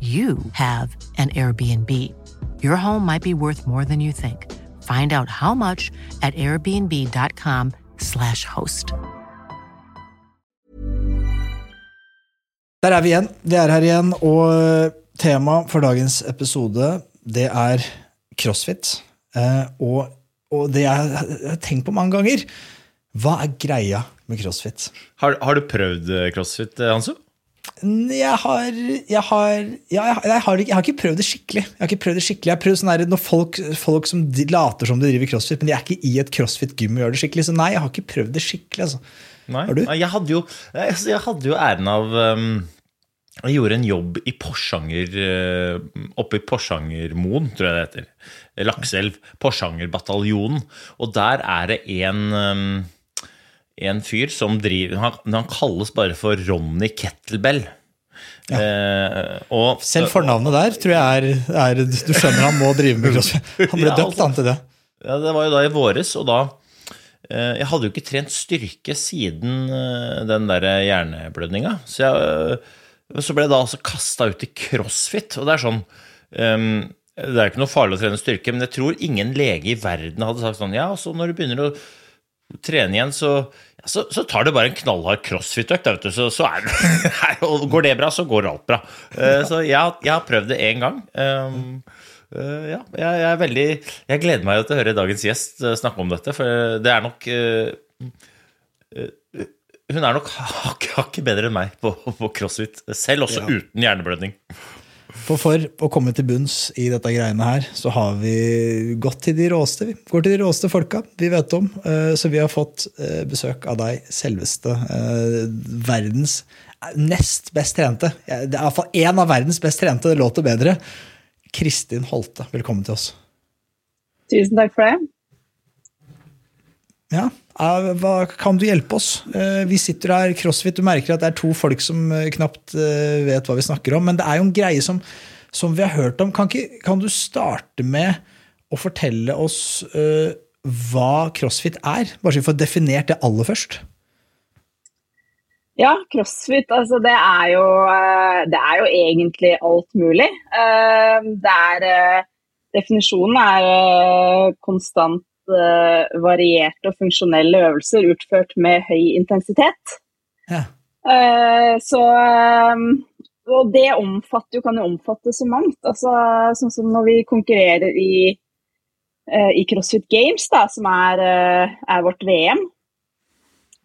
you have an Airbnb. Your home might be worth more than you think. Find out how much at airbnb.com/slash host. Der er vi igjen. Vi er her igjen, og tema for dagens episode, det er crossfit. Eh, og, og det jeg har tenkt på mange ganger, hva er greia med crossfit? Har, har du prøvd eh, crossfit, eh, Hansu? Jeg har, jeg, har, ja, jeg, har, jeg, har, ikke prøvd det skikkelig. Jeg har ikke prøvd det skikkelig. Jeg har prøvd sånn der, når folk, folk som later som de driver crossfit, men de er ikke i et crossfit-gym og gjør det skikkelig. Så nei, jeg har ikke prøvd det skikkelig. Altså. Nei. Har du? Jeg hadde jo, altså, jeg hadde jo æren av um, Jeg gjorde en jobb i Porsanger uh, Oppe i Porsangermoen, tror jeg det heter. Lakselv. Porsangerbataljonen. Og der er det en um, en fyr som driver han, han kalles bare for Ronny Kettlebell. Eh, og, Selv fornavnet der tror jeg er, er Du skjønner han må drive med crossfit. Han ble Ja, døpt altså. han til det. Ja, det var jo da i våres, og da eh, Jeg hadde jo ikke trent styrke siden eh, den der hjerneblødninga. Så, jeg, eh, så ble jeg da altså kasta ut i crossfit, og det er sånn ehm, Det er ikke noe farlig å trene styrke, men jeg tror ingen lege i verden hadde sagt sånn Ja, så når du begynner å trene igjen, så, ja, så, så tar du bare en knallhard crossfit-økt, så, så er Og går det bra, så går alt bra. Uh, så jeg, jeg har prøvd det én gang. Um, Uh, ja, jeg, jeg er veldig Jeg gleder meg til å høre dagens gjest eh, snakke om dette, for det er nok uh, Hun er nok hakket bedre enn meg på, på crossfit, selv også Ja. uten hjerneblødning. For, for å komme til bunns i dette greiene her, så har vi gått til de råeste. Vi går til de råeste folka vi vet om. Eh, Så vi har fått eh, besøk av deg, selveste eh, verdens nest best trente. Det er iallfall én av verdens best trente, det låter bedre. Kristin Holte, velkommen til oss. Tusen takk for det. Ja, hva Kan du hjelpe oss? Eh, Vi sitter her, CrossFit, du merker at det er to folk som eh, knapt eh, vet hva vi snakker om. Men det er jo en greie som, som vi har hørt om. Kan, ikke, kan du starte med å fortelle oss uh, hva CrossFit er? Bare så vi får definert det aller først. Ja, crossfit, altså det er jo, det er jo egentlig alt mulig. Det er, definisjonen er konstant varierte og funksjonelle øvelser utført med høy intensitet. Ja. Eh, Så eh, Og det omfatter kan jo omfatte så mangt. Altså, sånn som når vi konkurrerer i, eh, i CrossFit Games, da, som er, eh, er vårt VM,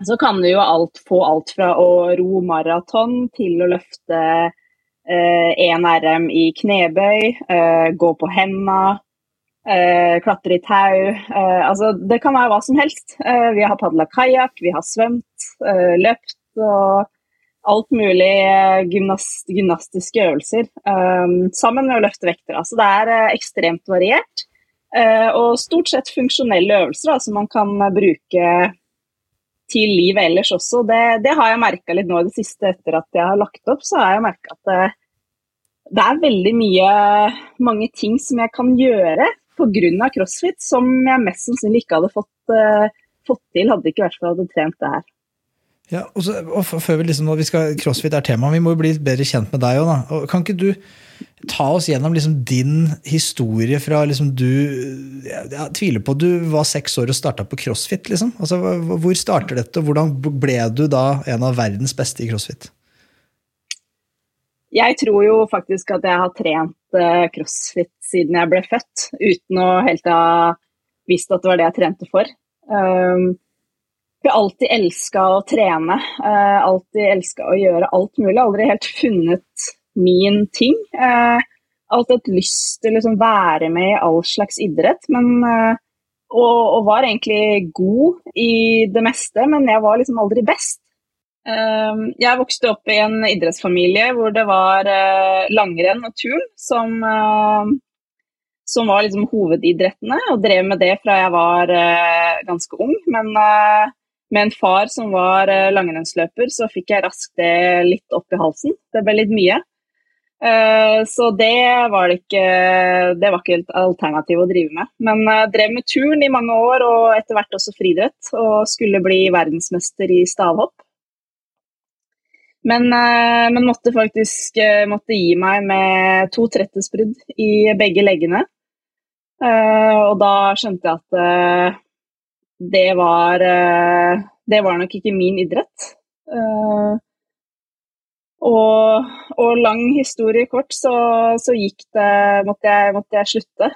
så kan du jo alt, få alt fra å ro maraton til å løfte én RM i knebøy, eh, gå på henda, eh, klatre i tau. eh, altså, det kan være hva som helst. Eh, vi har padla kajakk, vi har svømt, eh, løpt og alt mulig eh, gymnast, gymnastiske øvelser. eh, sammen med å løfte vekter. Altså, det er ekstremt variert. og stort sett funksjonelle øvelser da, som man kan bruke til livet ellers også. Det, det har jeg merka litt nå i det siste etter at jeg har lagt opp. Så har jeg merka at det, det er veldig mye, mange ting som jeg kan gjøre pga. crossfit, som jeg mest sannsynlig ikke hadde fått, eh, fått til hadde ikke vært for at jeg hadde trent det her. Ja, og, så, og før vi liksom, når vi skal, CrossFit er tema, vi må jo bli bedre kjent med deg òg. Kan ikke du ta oss gjennom liksom din historie fra liksom du Jeg, jeg tviler på du var seks år og starta på CrossFit. liksom. Altså, Hvor starter dette, og hvordan ble du da en av verdens beste i CrossFit? jeg tror jo faktisk at jeg har trent uh, crossfit siden jeg ble født, uten å helt ha visst at det var det jeg trente for. Um, jeg har alltid elska å trene, uh, alltid elska å gjøre alt mulig. Aldri helt funnet min ting. Uh, alltid hatt lyst til å liksom være med i all slags idrett, men uh, og, og, var egentlig god i det meste, men jeg var liksom aldri best. Ehm, jeg vokste opp i en idrettsfamilie hvor det var eh, langrenn og turn som, eh, som var liksom hovedidrettene, og drev med det fra jeg var uh, ganske ung. Men med en far som var langrennsløper, så fikk jeg raskt det litt opp i halsen. Det ble litt mye. Så det var det ikke Det var ikke et alternativ å drive med. Men drev med turn i mange år, og etter hvert også friidrett. Og skulle bli verdensmester i stavhopp. Men, men, måtte faktisk måtte gi meg med to trettesbrudd i begge leggene. Eh, og da skjønte jeg at det var Det var nok ikke min idrett. Og, og lang historie kort, så, så gikk det måtte jeg, måtte jeg slutte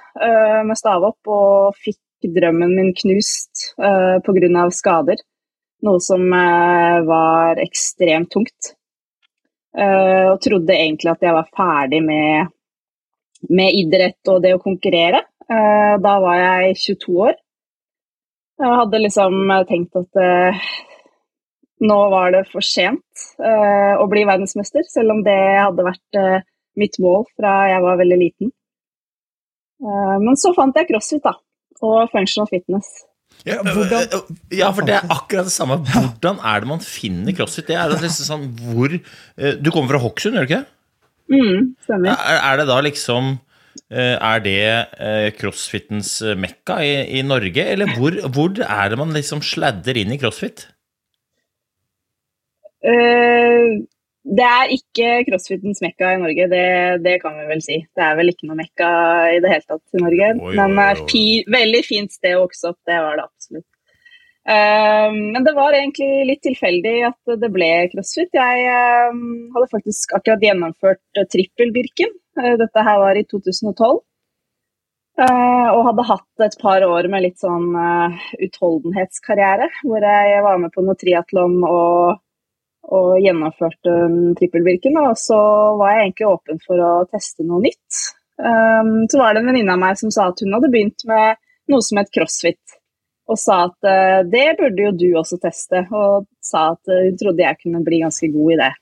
med stavhopp og fikk drømmen min knust uh, pga. skader. Noe som var ekstremt tungt. Uh, og trodde egentlig at jeg var ferdig med, med idrett og det å konkurrere. Uh, da var jeg 22 år. Jeg hadde liksom tenkt at uh, nå var det for sent å bli verdensmester, selv om det hadde vært mitt mål fra jeg var veldig liten. men så fant jeg crossfit da, og functional fitness. Ja, hvordan... ja, for det er akkurat det samme. Hvordan er det man finner crossfit? Det er liksom sånn hvor eh, Du kommer fra Hokksund, gjør du ikke? Mm, stemmer. Er, er, det da liksom eh, Er det eh, crossfitens mekka i, i Norge, eller hvor, hvor, er det man liksom sladder inn i crossfit? Uh, det er ikke crossfitens mekka i Norge, det, det, kan vi vel si. Det er vel ikke noe mekka i det hele tatt i Norge. Oi, men det er Fi, veldig fint sted å vokse opp, det var det absolutt. Uh, men det var egentlig litt tilfeldig at det ble crossfit. Jeg uh, hadde faktisk akkurat gjennomført trippel-Birken. Uh, dette her var i 2012. og hadde hatt et par år med litt sånn utholdenhetskarriere, hvor jeg var med på noe triatlon og og gjennomførte trippelvirken. Og så var jeg egentlig åpen for å teste noe nytt. Så var det en venninne av meg som sa at hun hadde begynt med noe som het crossfit. Og sa at det burde jo du også teste, og sa at hun trodde jeg kunne bli ganske god i det.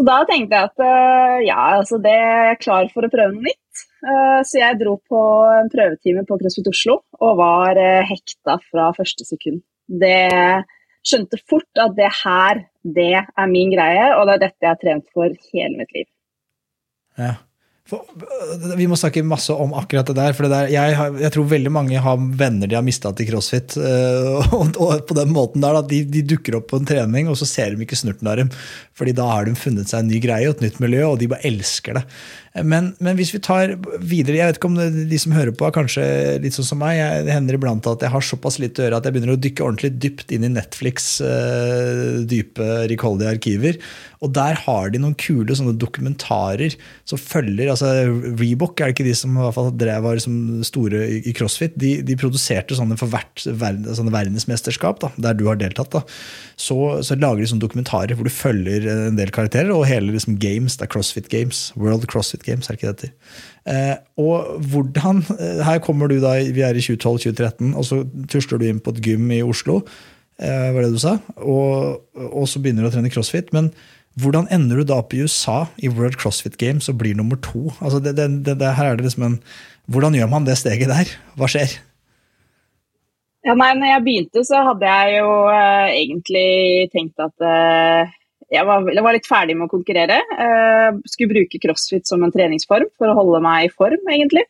Så da tenkte jeg at uh, ja, altså det er jeg klar for å prøve noe nytt. så jeg dro på en prøvetime på CrossFit Oslo og var hekta fra første sekund. Det skjønte fort at det her, det er min greie, og det er dette jeg har trent for hele mitt liv. Ja. For, vi må snakke masse om akkurat det der. for det der, jeg, jeg, tror veldig mange har venner de har mista til crossfit. Eh, og, og, på den måten der, da, de, de, dukker opp på en trening, og så ser de ikke snurten av dem. fordi da har de funnet seg en ny greie og et nytt miljø, og de bare elsker det. Men, men, hvis vi tar videre Jeg vet ikke om de som hører på, er kanskje litt sånn som meg. Jeg, det hender iblant at jeg har såpass litt å gjøre at jeg begynner å dykke ordentlig dypt inn i Netflix' uh, dype, rikholdige arkiver. Og der har de noen kule sånne dokumentarer som følger altså Reebok er det ikke de som i hvert fall drev var liksom store i, crossfit. De, de, produserte sånne for hvert sånne verdensmesterskap, da, der du har deltatt. da. Så, så, lager de sånne dokumentarer hvor du følger en del karakterer, og hele liksom games, det er CrossFit Games. World CrossFit Games, er ikke det. Eh, og hvordan, eh, Her kommer du da, vi er i 2012-2013, og så tusler du inn på et gym i Oslo. Eh, var det du sa? Og, og, så begynner du å trene crossfit. Men hvordan ender du da opp i USA i World CrossFit Games og blir nummer to? Altså det, det, det, her er det liksom en, Hvordan gjør man det steget der? Hva skjer? Ja, nei, når jeg begynte, så hadde jeg jo uh, egentlig tenkt at uh, jeg var, jeg var, litt ferdig med å konkurrere. Uh, skulle bruke crossfit som en treningsform for å holde meg i form, egentlig.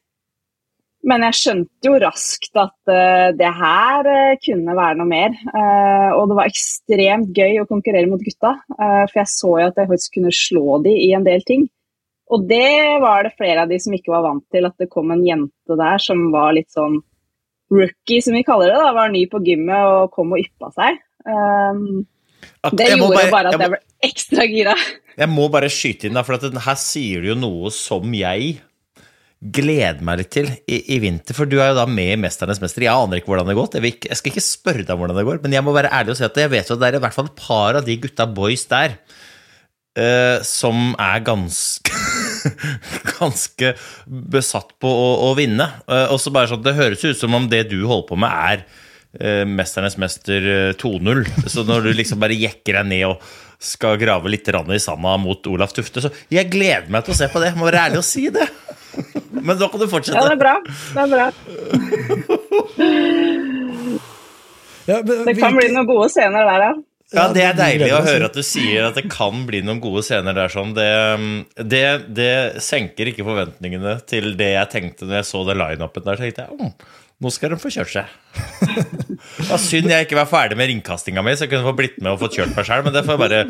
Men jeg skjønte jo raskt at uh, det her uh, kunne være noe mer. og det var ekstremt gøy å konkurrere mot gutta, for jeg så jo at jeg faktisk kunne slå de i en del ting. Og det var det flere av de som ikke var vant til, at det kom en jente der som var litt sånn rookie, som vi kaller det. da, Var ny på gymmet og kom og yppa seg. Um, at, Det gjorde bare- bare at jeg må- jeg ble ekstra gira. Jeg må bare skyte inn, da, for at her sier du jo noe som jeg gleder meg litt til i, i vinter. For du er jo da med i 'Mesternes mester'. Jeg aner ikke hvordan det gått. Jeg, jeg skal ikke spørre deg om hvordan det går, men jeg må være ærlig og si at jeg vet jo at det er i hvert fall et par av de gutta boys der uh, som er ganske ganske besatt på å, å vinne. Uh, og så bare sånn, Det høres ut som om det du holder på med, er uh, 'Mesternes mester' eh, 2.0. Så når du liksom bare jekker deg ned og skal grave litt i sanda mot Olaf Tufte, så jeg gleder meg til å se på det. Må være ærlig og si det. Men da kan du Ja, det fortsette. er bra. Det er bra. Ja, men Det kan bli noen gode scener der, ja. Ja, Det er deilig å høre at du sier at det kan bli noen gode scener der. sånn. Det, det, det senker ikke forventningene til det jeg tenkte når jeg så det lineupen der. Så tenkte jeg oh, nå skal de få kjørt seg. Det var synd jeg ikke var ferdig med ringkastinga mi, så jeg kunne få blitt med og fått kjørt meg sjøl. Men det får jeg bare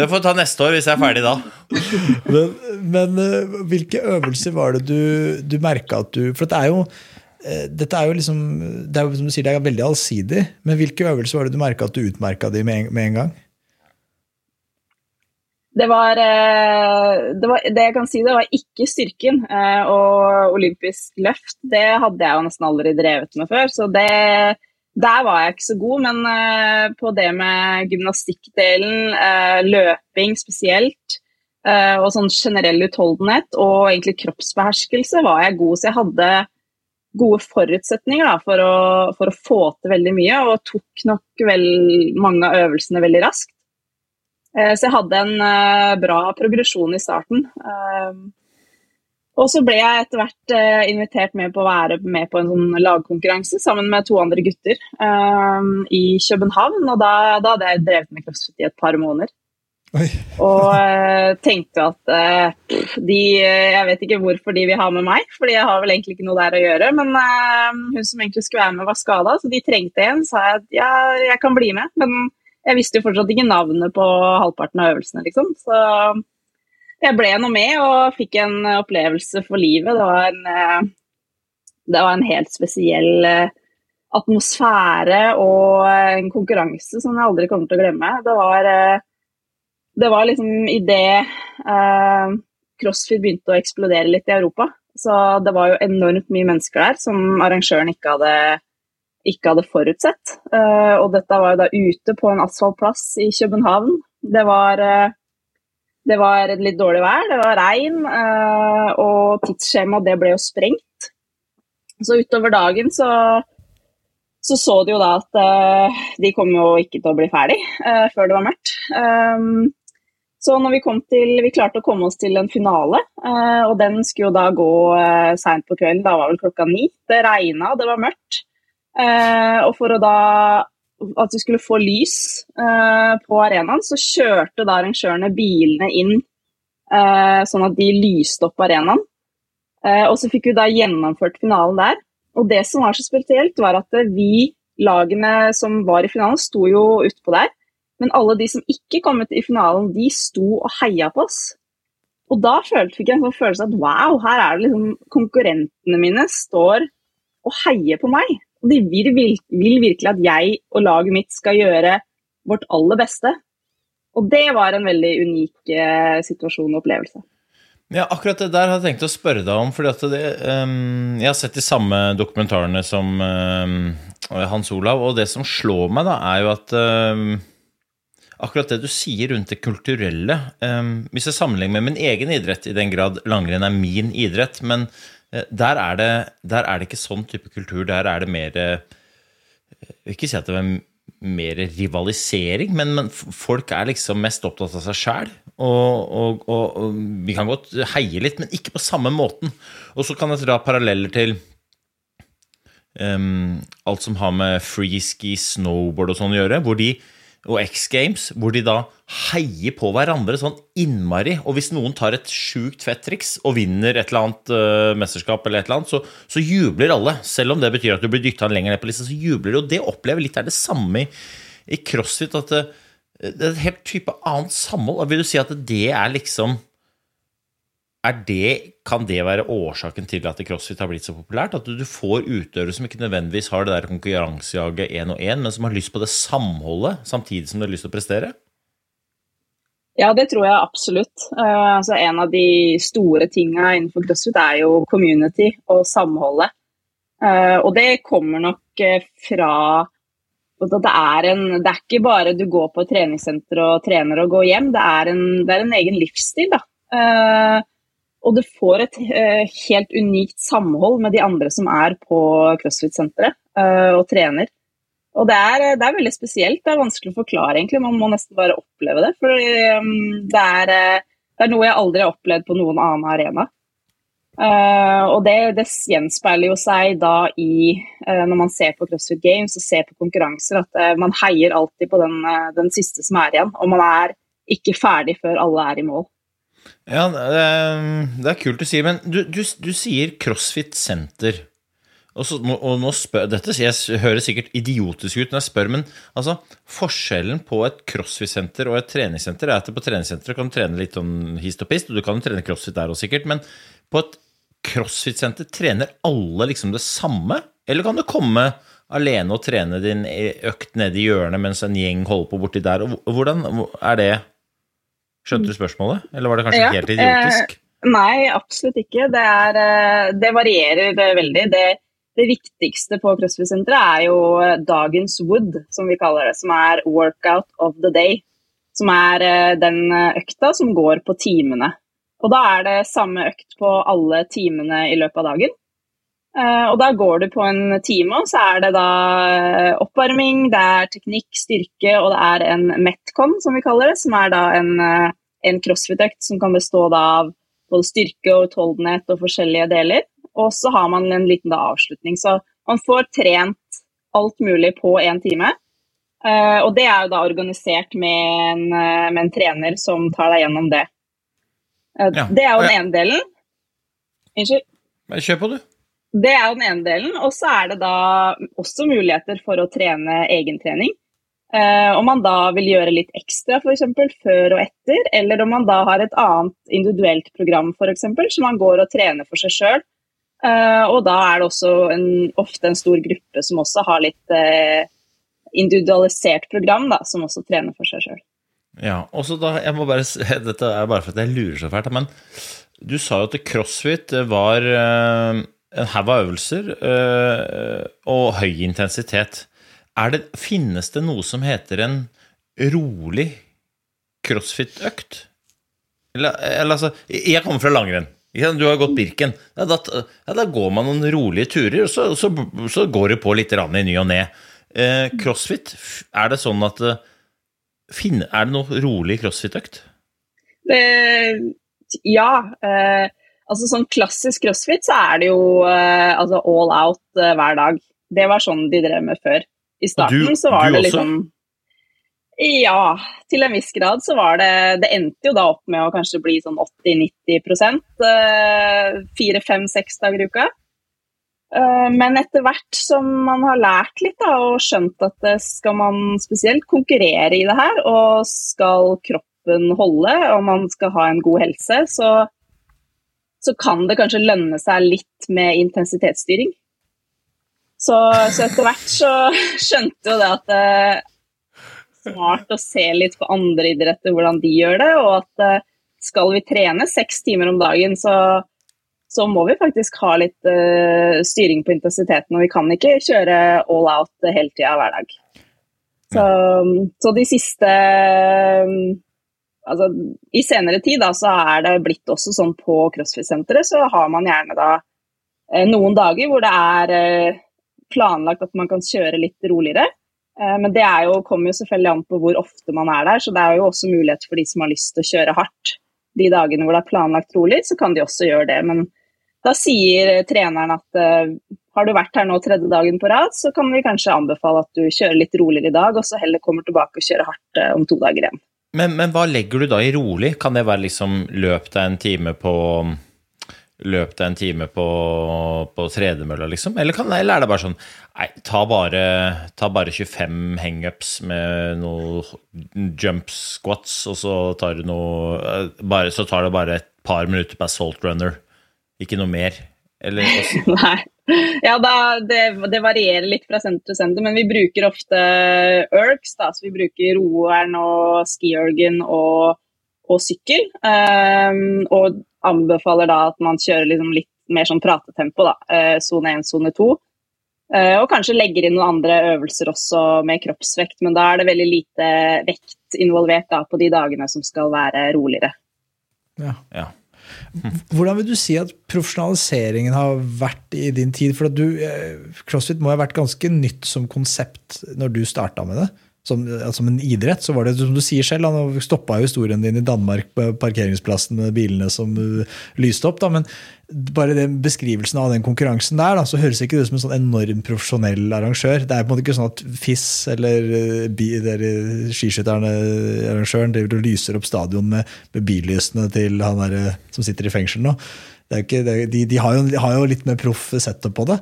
det får jeg ta neste år hvis jeg er ferdig da. Men, men eh, hvilke øvelser var det du, du merka at du For det er jo eh, dette er jo liksom, det er jo som du sier, det er veldig allsidig, men hvilke øvelser var det du merka at du utmerka de med, en- med en gang? Det var, eh, det var Det jeg kan si, det var ikke styrken. Og olympisk løft, det hadde jeg jo nesten aldri drevet med før. Så det, der var jeg ikke så god. Men uh, på det med gymnastikkdelen, uh, løping spesielt, uh, og sånn generell utholdenhet og egentlig kroppsbeherskelse var jeg god. Så jeg hadde gode forutsetninger da, for, å, for å få til veldig mye, og tok nok vel mange av øvelsene veldig raskt. Så jeg hadde en bra progresjon i starten. Og så ble jeg etter hvert uh, invitert med på å være med på en sånn lagkonkurranse sammen med to andre gutter eh, i København. Og da, da hadde jeg drevet med crossfit i et par måneder. Oi. Og uh, tenkte at eh, de Jeg vet ikke hvorfor de vil ha med meg, fordi jeg har vel egentlig ikke noe der å gjøre. Men eh, hun som egentlig skulle være med, var skada, så de trengte en. Sa jeg at ja, jeg kan bli med. Men jeg visste jo fortsatt ikke navnet på halvparten av øvelsene, liksom. Så jeg ble nå med og fikk en opplevelse for livet. Det var en, eh, det var en helt spesiell eh, atmosfære og en konkurranse som jeg aldri kommer til å glemme. Det var, eh, det var liksom idet eh, crossfit begynte å eksplodere litt i Europa. Så det var jo enormt mye mennesker der som arrangøren ikke hadde, ikke hadde forutsett. Og dette var jo da ute på en asfaltplass i København. Det var det var litt dårlig vær, det var regn, eh, og tidsskjemaet det ble jo sprengt. Så utover dagen så så, så de jo da at eh, de kom jo ikke til å bli ferdig eh, før det var mørkt. Um, så når vi kom til, vi klarte å komme oss til en finale, og den skulle jo da gå seint på kvelden, da var vel klokka ni. Det regna, det var mørkt. Og for å da at vi skulle få lys eh, på arenaen, så kjørte da arrangørene bilene inn eh, sånn at de lyste opp arenaen. Eh, og så fikk vi da gjennomført finalen der. Og det som var så spesielt, var at eh, vi, lagene som var i finalen, sto jo utpå der. Men alle de som ikke kom ut i finalen, de sto og heia på oss. Og da fikk jeg en sånn følelse at wow, her er det liksom konkurrentene mine står og heier på meg. Og de vil, vil, vil virkelig at jeg og laget mitt skal gjøre vårt aller beste. Og det var en veldig unik eh, situasjon og opplevelse. Ja, akkurat det der har jeg tenkt å spørre deg om. fordi at det, um, Jeg har sett de samme dokumentarene som um, Hans Olav, og det som slår meg, da, er jo at um, akkurat det du sier rundt det kulturelle Hvis jeg sammenligner med min egen idrett, i den grad langrenn er min idrett, men der er, det, der er det ikke sånn type kultur. Der er det mer eh, Jeg vil ikke si at det er mer rivalisering, men, men folk er liksom mest opptatt av seg sjæl. Og, og, og vi kan godt heie litt, men ikke på samme måten. Og så kan jeg dra paralleller til um, alt som har med freeski, snowboard og sånn å gjøre, hvor de, og X Games, hvor de da heier på hverandre sånn innmari. Og hvis noen tar et sjukt fett triks og vinner et eller annet uh, mesterskap, eller et eller annet, så, så jubler alle. Selv om det betyr at du blir dytta lenger ned på lista, så jubler de. Og det opplever litt er det samme i, i crossfit. at det, det er et helt type annet samhold. Vil du si at det er liksom det, kan det være årsaken til at crossfit har blitt så populært? At du får utøvere som ikke nødvendigvis har det der konkurransejaget én og én, men som har lyst på det samholdet samtidig som de har lyst til å prestere? Ja, det tror jeg absolutt. Uh, altså, en av de store tinga innenfor crossfit er jo community og samholdet. Uh, og det kommer nok uh, fra at det er, en, det er ikke bare du går på et treningssenter og trener og går hjem, det er en, det er en egen livsstil. da. Og du får et helt unikt samhold med de andre som er på CrossFit-senteret og trener. Og det er, det er, veldig spesielt. Det er vanskelig å forklare, egentlig. Man må nesten bare oppleve det. For det, er, eh, det er noe jeg aldri har opplevd på noen annen arena. Uh, og det, det, gjenspeiler jo seg da i uh, Når man ser på CrossFit Games og ser på konkurranser, at uh, man heier alltid på den, den, siste som er igjen. Og man er ikke ferdig før alle er i mål. Ja, det er, kult å si. Men du, du, du sier CrossFit Senter. Og, så, og nå spør, Dette jeg høres sikkert idiotisk ut når jeg spør, men altså, forskjellen på et crossfit-senter og et treningssenter er at på treningssenteret kan du trene litt om hist og pist, og du kan jo trene crossfit der også sikkert, men på et crossfit-senter trener alle liksom det samme? Eller kan du komme alene og trene din økt nede i hjørnet mens en gjeng holder på borti der? Og hvordan er det? Skjønte du spørsmålet, eller var det kanskje ja, helt idiotisk? Eh, nei, absolutt ikke. Det, er, eh, det varierer veldig. Det det viktigste på CrossFit-senteret er jo dagens wood, som vi kaller det. Som er workout of the day. Som er eh, den eh, økta som går på timene. Og da er det samme økt på alle timene i løpet av dagen. Eh, og da går du på en time, og så er det da oppvarming, det er teknikk, styrke, og det er en Metcon, som vi kaller det. Som er da en, en crossfit-økt som kan bestå av både styrke og utholdenhet og forskjellige deler. Og så har man en liten da, avslutning. Så man får trent alt mulig på én time. Og det er jo da organisert med en, med en trener som tar deg gjennom det. Ja. Det er jo den ene delen. Unnskyld? Kjør på, du. Det er jo den ene delen. Og så er det da også muligheter for å trene egentrening. Uh, om man da vil gjøre litt ekstra f.eks. før og etter, eller om man da har et annet individuelt program for eksempel, så man går og trener for seg sjøl Uh, og da er det også en, ofte en stor gruppe som også har litt uh, individualisert program, da, som også trener for seg sjøl. Ja, og så da, jeg må bare, Dette er bare for at jeg lurer så fælt, men du sa jo at crossfit var en haug av øvelser og høy intensitet. Det, finnes det noe som heter en rolig crossfit-økt? Eller, eller altså Jeg kommer fra langrenn. Du har gått Birken. Ja, da, ja, da, går man noen rolige turer, og så, så, så går det på litt i ny og ne. Eh, crossfit, er det sånn at eh, Er det noe rolig crossfit-økt? Ja. Eh, altså sånn klassisk crossfit, så er det jo eh, altså all out eh, hver dag. Det var sånn de drev med før. I starten du, så var det liksom også? Ja, til en viss grad så var det Det endte jo da opp med å kanskje bli sånn 80-90% fire-fem-seks dager i uka. Eh, men etter hvert som man har lært litt da, og skjønt at skal man spesielt konkurrere i det her, og skal kroppen holde og man skal ha en god helse, så, så kan det kanskje lønne seg litt med intensitetsstyring. Så, så etter hvert så skjønte jo det at det er smart å se litt på andre idretter, hvordan de gjør det. Og at eh, skal vi trene seks timer om dagen, så, så må vi faktisk ha litt uh, styring på intensiteten. Og vi kan ikke kjøre all out hele tida hver dag. Så, så, de siste Altså, I senere tid da, så er det blitt også sånn på CrossFit-senteret, så har man gjerne da eh, noen dager hvor det er planlagt at man kan kjøre litt roligere. Eh, men det jo, kommer jo selvfølgelig an på hvor ofte man er der, så det er jo også mulighet for de som har lyst til å kjøre hardt. De dagene hvor det er planlagt rolig, så kan de også gjøre det. Men da sier treneren at har du vært her nå tredje dagen på rad, så kan vi kanskje anbefale at du kjører litt roligere i dag, og så heller kommer tilbake og kjører hardt om to dager igjen. Men, men, hva legger du da i rolig? Kan det være liksom løp deg en time på Løp deg en time på, på tredemølla, liksom? Eller, kan, eller, er det bare sånn Nei, ta bare, ta bare 25 hangups med noe jump squats, og så tar noe bare, Så tar det bare et par minutter på assault runner. Ikke noe mer. Eller Nei. Ja, da, det, det, varierer litt fra senter til senter, men vi bruker ofte ergs. Da, så vi bruker roeren og skiergen og, og sykkel. Um, og anbefaler da at man kjører liksom litt mer sånn pratetempo, da. Sone 1, sone 2. Og kanskje legger inn noen andre øvelser også med kroppsvekt, men da er det veldig lite vekt involvert da, på de dagene som skal være roligere. Ja. ja. Hvordan vil du si at profesjonaliseringen har vært i din tid? For du, eh, CrossFit må ha vært ganske nytt som konsept når du starta med det? Som, som, en idrett, så var det som du sier selv, han stoppa historien din i Danmark på parkeringsplassen med bilene som uh, lyste opp. Da, men bare den beskrivelsen av den konkurransen der, da, så høres ikke det ut som en sånn enorm profesjonell arrangør. Det er på en måte ikke sånn at FIS eller uh, skiskytterne-arrangøren driver og lyser opp stadion med, med billysene til han der, som sitter i fengsel nå. Ikke, de, de, har jo, de, har jo, litt mer proff setup på det.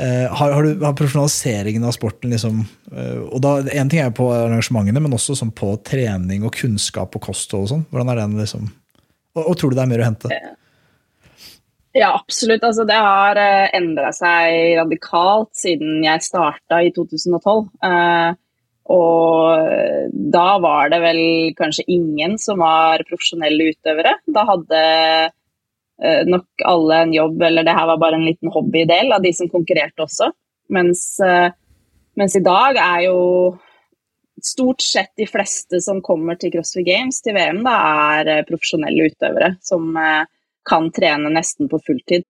Eh, har, har, du, har, profesjonaliseringen av sporten liksom, eh, og da, En ting er på arrangementene, men også sånn på trening og kunnskap og kosthold. og sånn. Hvordan er den liksom, og, og, tror du det er mer å hente? Ja, absolutt. Altså, det har eh, endra seg radikalt siden jeg starta i 2012. Eh, og da var det vel kanskje ingen som var profesjonelle utøvere. Da hadde nok alle en jobb, eller det her var bare en liten hobbydel av de som konkurrerte også. Mens, eh, mens, i dag er jo stort sett de fleste som kommer til CrossFit Games, til VM, da, er eh, profesjonelle utøvere som kan trene nesten på fulltid.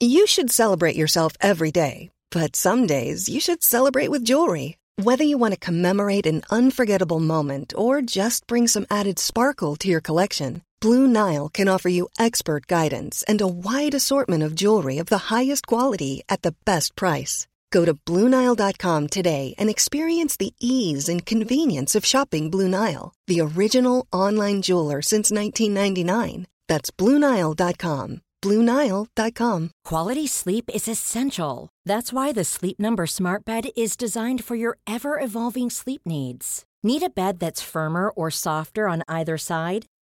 You should celebrate yourself every day, but some days you should celebrate with jewelry. Whether you want to commemorate an unforgettable moment or just bring some added sparkle to your collection, Blue Nile can offer you expert guidance and a wide assortment of jewelry of the highest quality at the best price. Go to BlueNile.com today and experience the ease and convenience of shopping Blue Nile, the original online jeweler since 1999. That's BlueNile.com. BlueNile.com. Quality sleep is essential. That's why the Sleep Number Smart Bed is designed for your ever evolving sleep needs. Need a bed that's firmer or softer on either side?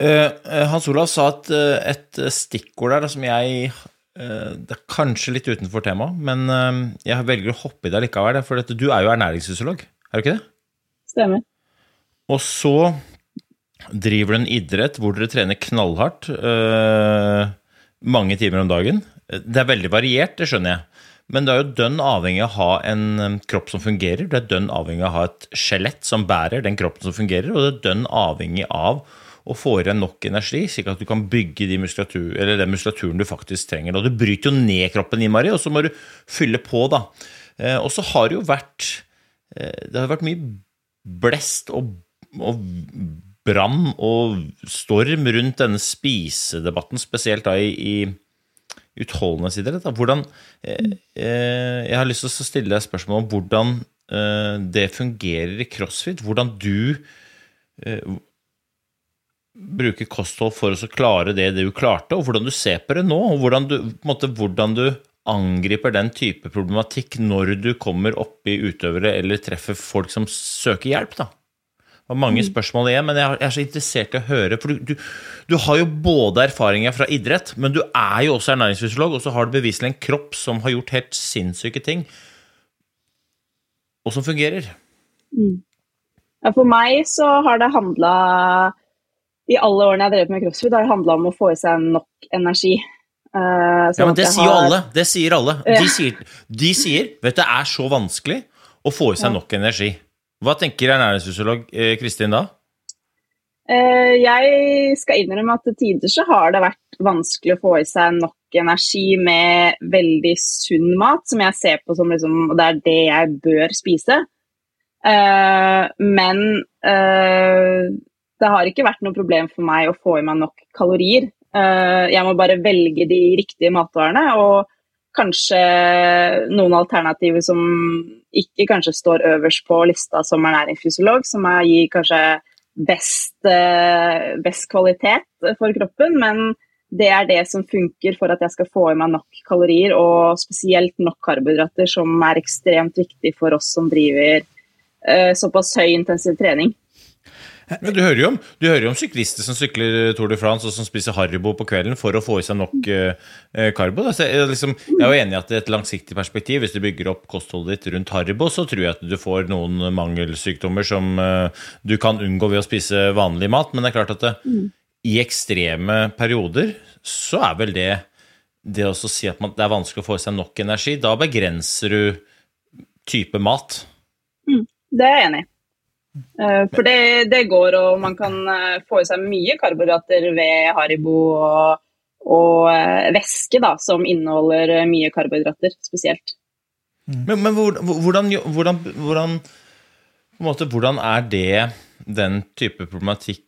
Hans Olav sa et, uh, et stikkord der som jeg Det er kanskje litt utenfor temaet, men jeg velger å hoppe i det likevel. For du er jo ernæringsfysiolog, er du ikke det? Stemmer. Og så driver du en idrett hvor dere trener knallhardt mange timer om dagen. Det er veldig variert, det skjønner jeg. Men du er jo dønn avhengig av å ha en kropp som fungerer. Du er dønn avhengig av å ha et skjelett som bærer den kroppen som fungerer, og du er dønn avhengig av og får igjen nok energi, slik at du kan bygge de muskulatur, den muskulaturen du faktisk trenger. Og du bryter jo ned kroppen, Mari, og så må du fylle på, da. Eh, og så har det jo vært eh, Det har vært mye blest og, og brann og storm rundt denne spisedebatten, spesielt da i, i utholdenhetsidrett. Hvordan eh, Jeg har lyst til å stille deg spørsmål om hvordan det fungerer i crossfit. Hvordan du bruke kosthold for å klare det du klarte, og hvordan du ser på det nå, og hvordan du, måte, hvordan du angriper den type problematikk når du kommer opp i utøvere eller treffer folk som søker hjelp. da. Det var mange mm. spørsmål igjen, men jeg er så interessert i å høre. For du, du, du har jo både erfaringer fra idrett, men du er jo også ernæringsfysiolog, og så har du beviselig en kropp som har gjort helt sinnssyke ting, og som fungerer. Mm. Ja, for meg så har det handla i alle årene jeg har drevet med crossfit, har det handla om å få i seg nok energi. Uh, ja, men det sier jo har... alle. Det sier alle. De sier, de sier, vet du, det er så vanskelig å få i seg ja. nok energi. Hva tenker ernæringsfysiolog eh, Kristin da? Uh, jeg skal innrømme at til tider så har det vært vanskelig å få i seg nok energi med veldig sunn mat, som jeg ser på som liksom det er det jeg bør spise. Uh, men eh, det har ikke vært noe problem for meg å få i meg nok kalorier. Eh, jeg må bare velge de riktige matvarene. og kanskje noen alternativer som ikke kanskje står øverst på lista som ernæringsfysiolog, som er, gir kanskje best, eh, best, kvalitet for kroppen, men det er det som funker for at jeg skal få i meg nok kalorier, og spesielt nok karbohydrater, som er ekstremt viktig for oss som driver uh, såpass høy intensiv trening. Men du hører, jo om, du hører jo om syklister som sykler Tour de France og som spiser Haribo på kvelden for å få i seg nok uh, karbo. Altså, jeg, liksom, jeg, er jo enig i at i et langsiktig perspektiv, hvis du bygger opp kostholdet ditt rundt Haribo, så tror jeg at du får noen mangelsykdommer som uh, du kan unngå ved å spise vanlig mat. Men det er klart at det, mm. i ekstreme perioder så er vel det det å si at man, det er vanskelig å få i seg nok energi. Da begrenser du type mat. Mm, det er jeg enig i. Eh, for det, det, går, og man kan eh, få i seg mye karbohydrater ved Haribo og, og eh, væske, da, som inneholder mye karbohydrater spesielt. Mm. Men, men hvordan, hvordan, hvordan, måte, hvordan, er det den type problematikk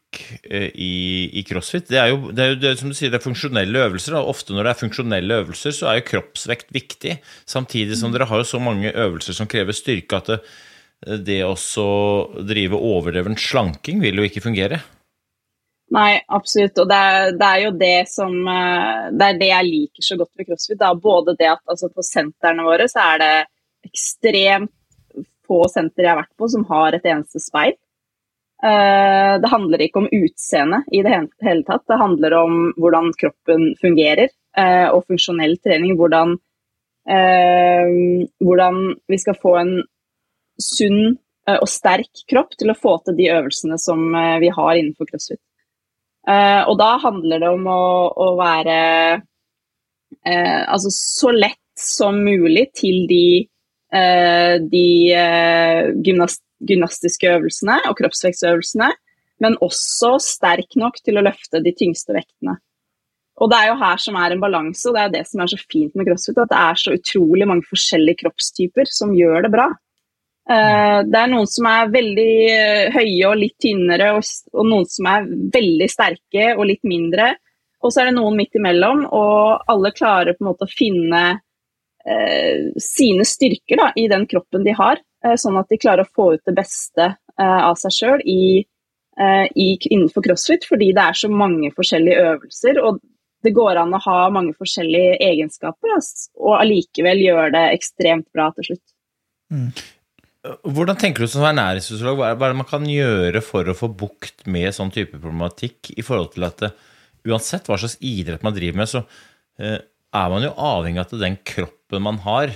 i, i crossfit? Det er, jo, det er jo det, som du sier, det er funksjonelle øvelser. Og ofte når det er funksjonelle øvelser, så er jo kroppsvekt viktig. Samtidig som mm. dere har jo så mange øvelser som krever styrke at det, det å drive overdreven slanking vil jo ikke fungere. Nei, absolutt. Og det er, det er, jo det som eh, Det er det jeg liker så godt ved crossfit. Da. Både det at altså, på sentrene våre så er det ekstremt få senter jeg har vært på som har et eneste speil. Uh, det handler ikke om utseende i det hele tatt. Det handler om hvordan kroppen fungerer, uh, og funksjonell trening. Hvordan, hvordan vi skal få en sunn eh, og sterk kropp til å få til de øvelsene som eh, vi har innenfor crossfit. Eh, og da handler det om å, å være altså så lett som mulig til de, de gymnast, gymnastiske øvelsene og kroppsvekstøvelsene, men også sterk nok til å løfte de tyngste vektene. Og det er jo her som er en balanse, og det er det som er så fint med crossfit, at det er så utrolig mange forskjellige kroppstyper som gjør det bra. Eh, det er noen som er veldig eh, høye og litt tynnere, og noen som er veldig sterke og litt mindre. Og så er det noen midt imellom, og alle klarer på en måte å finne eh, sine styrker da, i den kroppen de har, eh, sånn at de klarer å få ut det beste eh, av seg sjøl eh, innenfor crossfit, fordi det er så mange forskjellige øvelser. og det går an å ha mange forskjellige egenskaper og allikevel gjøre det ekstremt bra til slutt. Mm. Hvordan tenker du som ernæringsfysiolog, hva er det man kan gjøre for å få bukt med sånn type problematikk i forhold til at uansett hva slags idrett man driver med, så eh, er man jo avhengig av at den kroppen man har,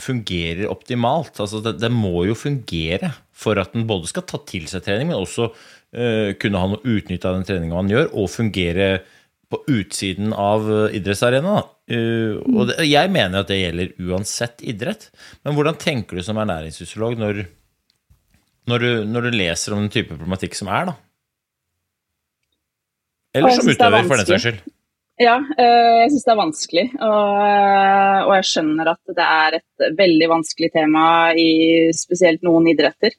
fungerer optimalt. Altså det, det må jo fungere for at den både skal ta til seg trening, men også uh, kunne ha noe utnytte av den treninga man gjør, og fungere på utsiden av idrettsarena. idrettsarenaen. Uh, og jeg mener at det gjelder uansett idrett. Men hvordan tenker du som ernæringsfysiolog når, når, du, når, du, leser om den type problematikk som er, da? Eller som utøver, for den saks skyld. Ja, uh, jeg syns det er vanskelig. Og, og, jeg skjønner at det er et veldig vanskelig tema i spesielt noen idretter.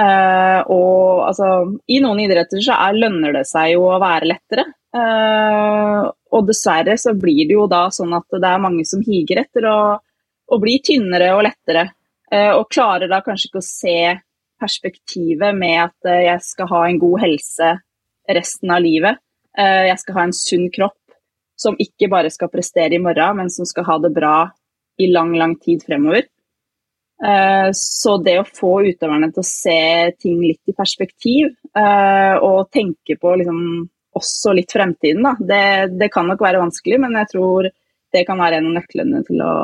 og altså, i noen idretter så er, lønner det seg jo å være lettere. Uh, og dessverre så blir det jo da sånn at det er mange som higer etter å, å bli tynnere og lettere. Uh, og klarer da kanskje ikke å se perspektivet med at uh, jeg skal ha en god helse resten av livet. jeg skal ha en sunn kropp som ikke bare skal prestere i morgen, men som skal ha det bra i lang, lang tid fremover. Så det å få utøverne til å se ting litt i perspektiv, og tenke på liksom også litt fremtiden. Da. Det, det, kan nok være vanskelig, men jeg tror det kan være en av nøklene til å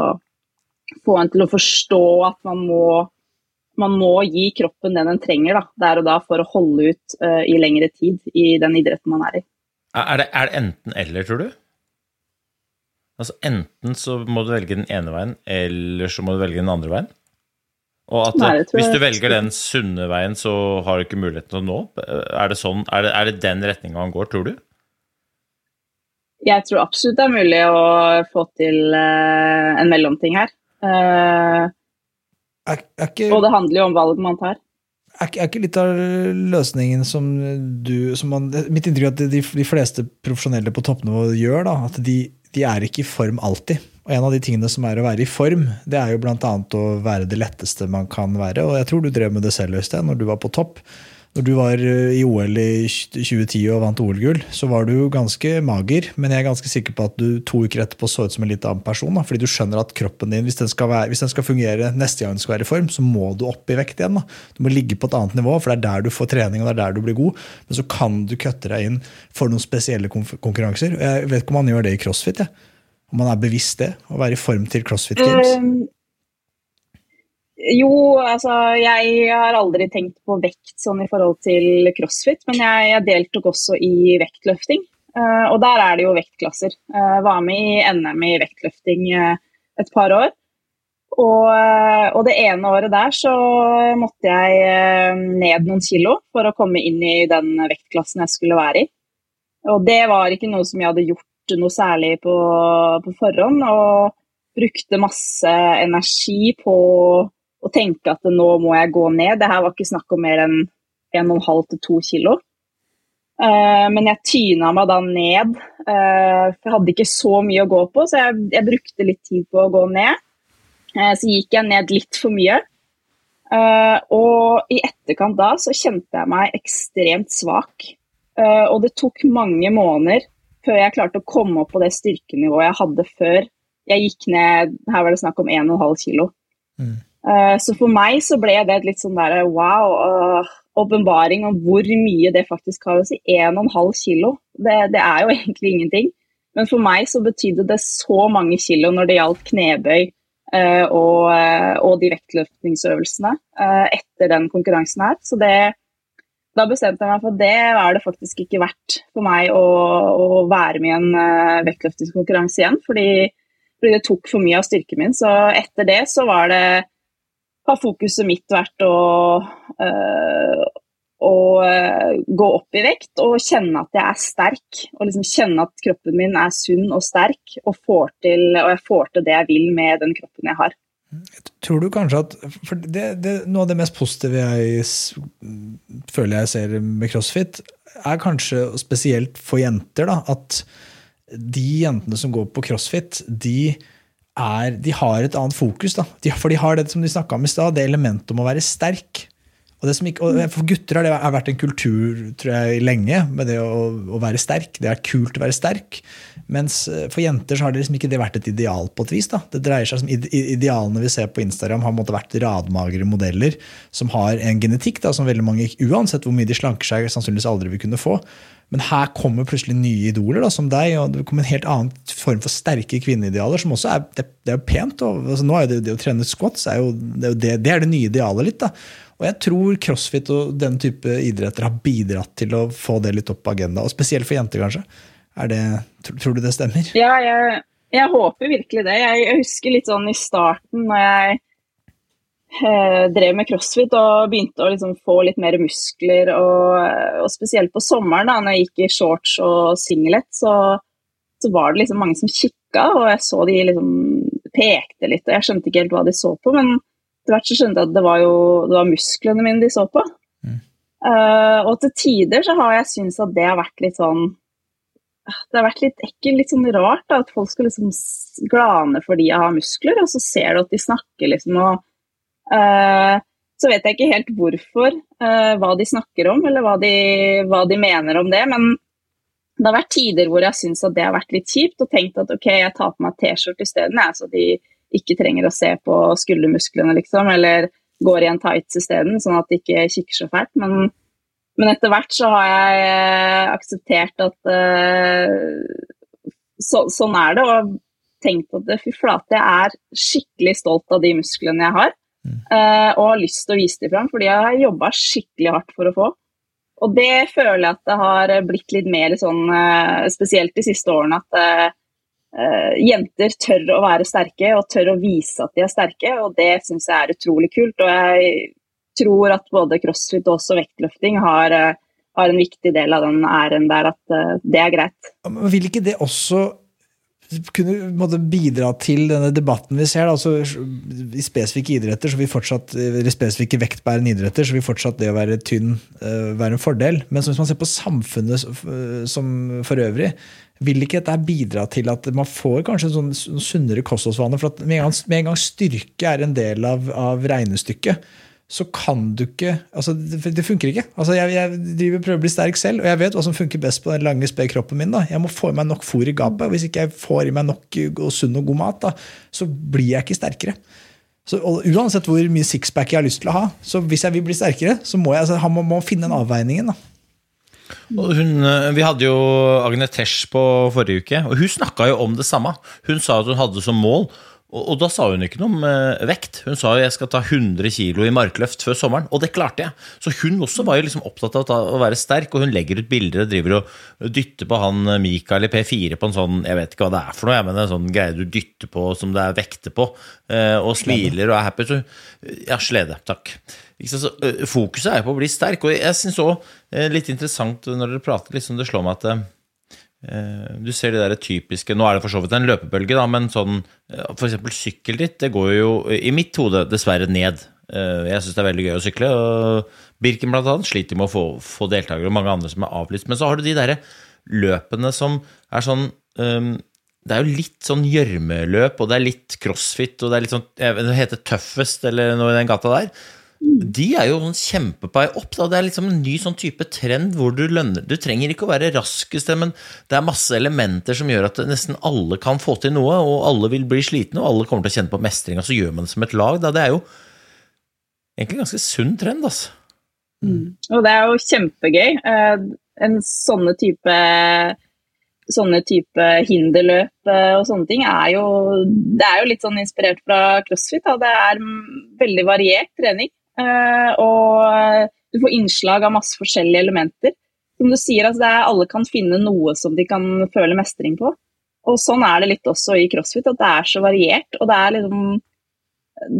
få en til å forstå at man må, man må gi kroppen det den trenger da, der og da for å holde ut uh, i lengre tid i den idretten man er i. Er det, det enten-eller, tror du? Altså Enten så må du velge den ene veien, eller så må du velge den andre veien? Og at Nei, hvis du velger den sunne veien, så har du ikke muligheten til å nå? Er det, sånn, er det, er det den retninga han går, tror du? Jeg tror absolutt det er mulig å få til uh, en mellomting her. Uh, Er, er ikke, Og det handler jo om valg man tar. er, ikke- er ikke litt av løsningen som du som man, Mitt inntrykk er at de, de fleste profesjonelle på toppnivå gjør, da, at de, de er ikke i form alltid. Og en av de tingene som er å være i form, det er jo bl.a. å være det letteste man kan være. Og jeg tror du drev med det selv, Øystein, når du var på topp. Når du var eh, i OL i 2010 og vant OL-gull, så var du ganske mager. Men jeg er ganske sikker på at du to uker etterpå så ut som en litt annen person. Da, fordi du skjønner at kroppen din, hvis den, være, hvis den skal fungere neste gang den skal være i form, så må du opp i vekt igjen. Da. Du må ligge på et annet nivå, for det er der du får trening og det er der du blir god. Men så kan du kutte deg inn for noen spesielle konkurranser. Jeg vet ikke om man gjør det i crossfit. Jeg. Om man er bevisst det, å være i form til CrossFit Games. Um, jo, altså jeg har aldri tenkt på vekt sånn i forhold til crossfit, men jeg, jeg deltok også i vektløfting. Uh, og der er det jo vektklasser. Uh, var med i NM i vektløfting uh, et par år. Og, og det ene året der så måtte jeg ned noen kilo for å komme inn i den vektklassen jeg skulle være i. Og det var ikke noe som jeg hadde gjort noe særlig på, på forhånd. Og brukte masse energi på å tenke at nå må jeg gå ned. Det her var ikke snakk om mer enn 1,5 til 2 kilo. Eh, men jeg tyna meg da ned. eh, for jeg hadde ikke så mye å gå på, så jeg, jeg brukte litt tid på å gå ned. Eh, så gikk jeg ned litt for mye. Og i etterkant da så kjente jeg meg ekstremt svak. Og det tok mange måneder før jeg klarte å komme opp på det styrkenivået jeg hadde før jeg gikk ned Her var det snakk om 1,5 kilo. Mm. Eh, så for meg så ble det et litt sånn der wow, åpenbaring om hvor mye det faktisk har å si. 1,5 kilo. Det, det er jo egentlig ingenting. Men for meg så betydde det så mange kilo når det gjaldt knebøy eh, og, eh, og de vektløftningsøvelsene eh, etter den konkurransen her. Så det, da bestemte jeg meg for at det er det faktisk ikke verdt for meg å, å være med i en uh, vektløftingskonkurranse igjen. Fordi, fordi det tok for mye av styrken min. Så etter det så var det har fokuset mitt vært å, uh, å uh, gå opp i vekt og kjenne at jeg er sterk. Og liksom kjenne at kroppen min er sunn og sterk, og, får til, og jeg får til det jeg vil med den kroppen jeg har. Tror du kanskje at for det, det, Noe av det mest positive jeg føler jeg ser med crossfit, er kanskje spesielt for jenter da, at de jentene som går på crossfit, de, er, de har et annet fokus. Da. De, for de har det som de snakka om i stad, det elementet om å være sterk. Og, ikke, og For gutter har det vært en kultur tror jeg, lenge med det å, å være sterk. Det er kult å være sterk. Mens eh, for jenter så har det liksom ikke det vært et ideal på et vis. da. Det dreier seg som Idealene vi ser på Instagram, har måtte vært radmagre modeller som har en genetikk da, som veldig mange, uansett hvor mye de slanker seg, sannsynligvis aldri vil kunne få. Men her kommer plutselig nye idoler, da, som deg, og det kommer en helt annen form for sterke kvinneidealer, som også er, det, det er pent. Og, altså, nå er det, det å trene squats er det, er jo det, det er det nye idealet litt. da. Og jeg tror crossfit og den type idretter har bidratt til å få det litt opp på agenda, og spesielt for jenter, kanskje. Det, tror, du det stemmer? Ja, jeg, jeg håper virkelig det. Jeg husker litt sånn i starten når jeg eh, drev med crossfit og begynte å liksom få litt mer muskler, og, og spesielt på sommeren da når jeg gikk i shorts og singlet, så, så var det liksom mange som kikka, og jeg så de liksom pekte litt, og jeg skjønte ikke helt hva de så på, men etter hvert så skjønte jeg at det var jo det var musklene mine de så på. Mm. Uh, og til tider så har jeg syntes at det har vært litt sånn det har vært litt ekkelt, litt sånn rart da, at folk skal liksom glane fordi jeg har muskler, og så ser du at de snakker liksom og uh, Så vet jeg ikke helt hvorfor, uh, hva de snakker om, eller hva de, hva de mener om det, men det har vært tider hvor jeg syns at det har vært litt kjipt, og tenkt at ok, jeg tar på meg T-skjorte isteden, så de ikke trenger å se på skuldermusklene, liksom, eller går i en tights isteden, sånn at de ikke kikker så fælt. Men men etter hvert så har jeg eh, akseptert at uh, så, sånn er det, og tenkt at fy flate, jeg er skikkelig stolt av de musklene jeg har. Uh, og har lyst til å vise dem fram, fordi jeg har jobba skikkelig hardt for å få. Og det føler jeg at det har blitt litt mer sånn, uh, spesielt de siste årene, at eh, jenter tør å være sterke og tør å vise at de er sterke, og det syns jeg er utrolig kult. Og jeg tror at både crossfit og også vektløfting har, uh, har en viktig del av den æren der, at uh, det er greit. Men Vil ikke det også kunne måtte bidra til denne debatten vi ser. Altså, I spesifikke idretter, så vil fortsatt, spesifikke vektbærende idretter, så vil fortsatt det å være tynn uh, være en fordel. Men hvis man ser på samfunnet som for øvrig, vil ikke dette bidra til at man får kanskje en sånn sunnere kostholdsvaner? For med en, gang, med en gang styrke er en del av, av regnestykket, så kan du ikke altså Det, det funker ikke. Altså jeg, jeg driver prøver å bli sterk selv, og jeg vet hva som funker best på den lange, spede kroppen min. da. Jeg må få i meg nok fôr i gapet. Hvis ikke jeg får i meg nok og sunn og god mat, da, så blir jeg ikke sterkere. Så, uansett hvor mye sixpack jeg har lyst til å ha, så hvis jeg vil bli sterkere, så må jeg altså, må, må finne den avveiningen. da. Hun, eh, vi hadde jo Agne Tesh på forrige uke, og hun snakka jo om det samme. Hun sa at hun hadde som mål og, og, da sa hun ikke noe om eh, vekt. Hun sa jeg skal ta 100 kg i markløft før sommeren, og det klarte jeg. Så hun også var jo liksom opptatt av å, ta, å være sterk, og hun legger ut bilder og driver og dytter på han eh, Mikael i P4 på en sånn Jeg vet ikke hva det er for noe, men en sånn greie du dytter på som det er vekter på, eh, og smiler og er happy. Så, ja, slede. Takk. Så, fokuset er jo på å bli sterk, og jeg syns òg litt interessant når dere prater, liksom, det slår meg at Eh, du ser de der typiske Nå er det for så vidt en løpebølge, da, men sånn eh, f.eks. sykkelritt, det går jo i mitt hode dessverre ned. Eh, jeg syns det er veldig gøy å sykle. og Birken blant annet sliter med å få, få deltakere, og mange andre som er avlyst. Men så har du de derre løpene som er sånn um, Det er jo litt sånn gjørmeløp, og det er litt crossfit, og det er litt sånn Det heter tøffest, eller noe i den gata der de er jo kjempe på vei opp. Da. Det er liksom en ny sånn type trend hvor du lønner Du trenger ikke å være raskest, men det er masse elementer som gjør at nesten alle kan få til noe, og alle vil bli slitne, og alle kommer til å kjenne på mestring, og så gjør man det som et lag. Da. Det er jo egentlig en ganske sunn trend, altså. Mm. Og det er jo kjempegøy. Eh, en sånne type sånne type hinderløp eh, og sånne ting er jo Det er jo litt sånn inspirert fra crossfit. Da. Det er veldig variert trening. Eh, og du får innslag av masse forskjellige elementer. Som du sier, altså er, Alle kan finne noe som de kan føle mestring på. Og Sånn er det litt også i crossfit, at det er så variert. og det er liksom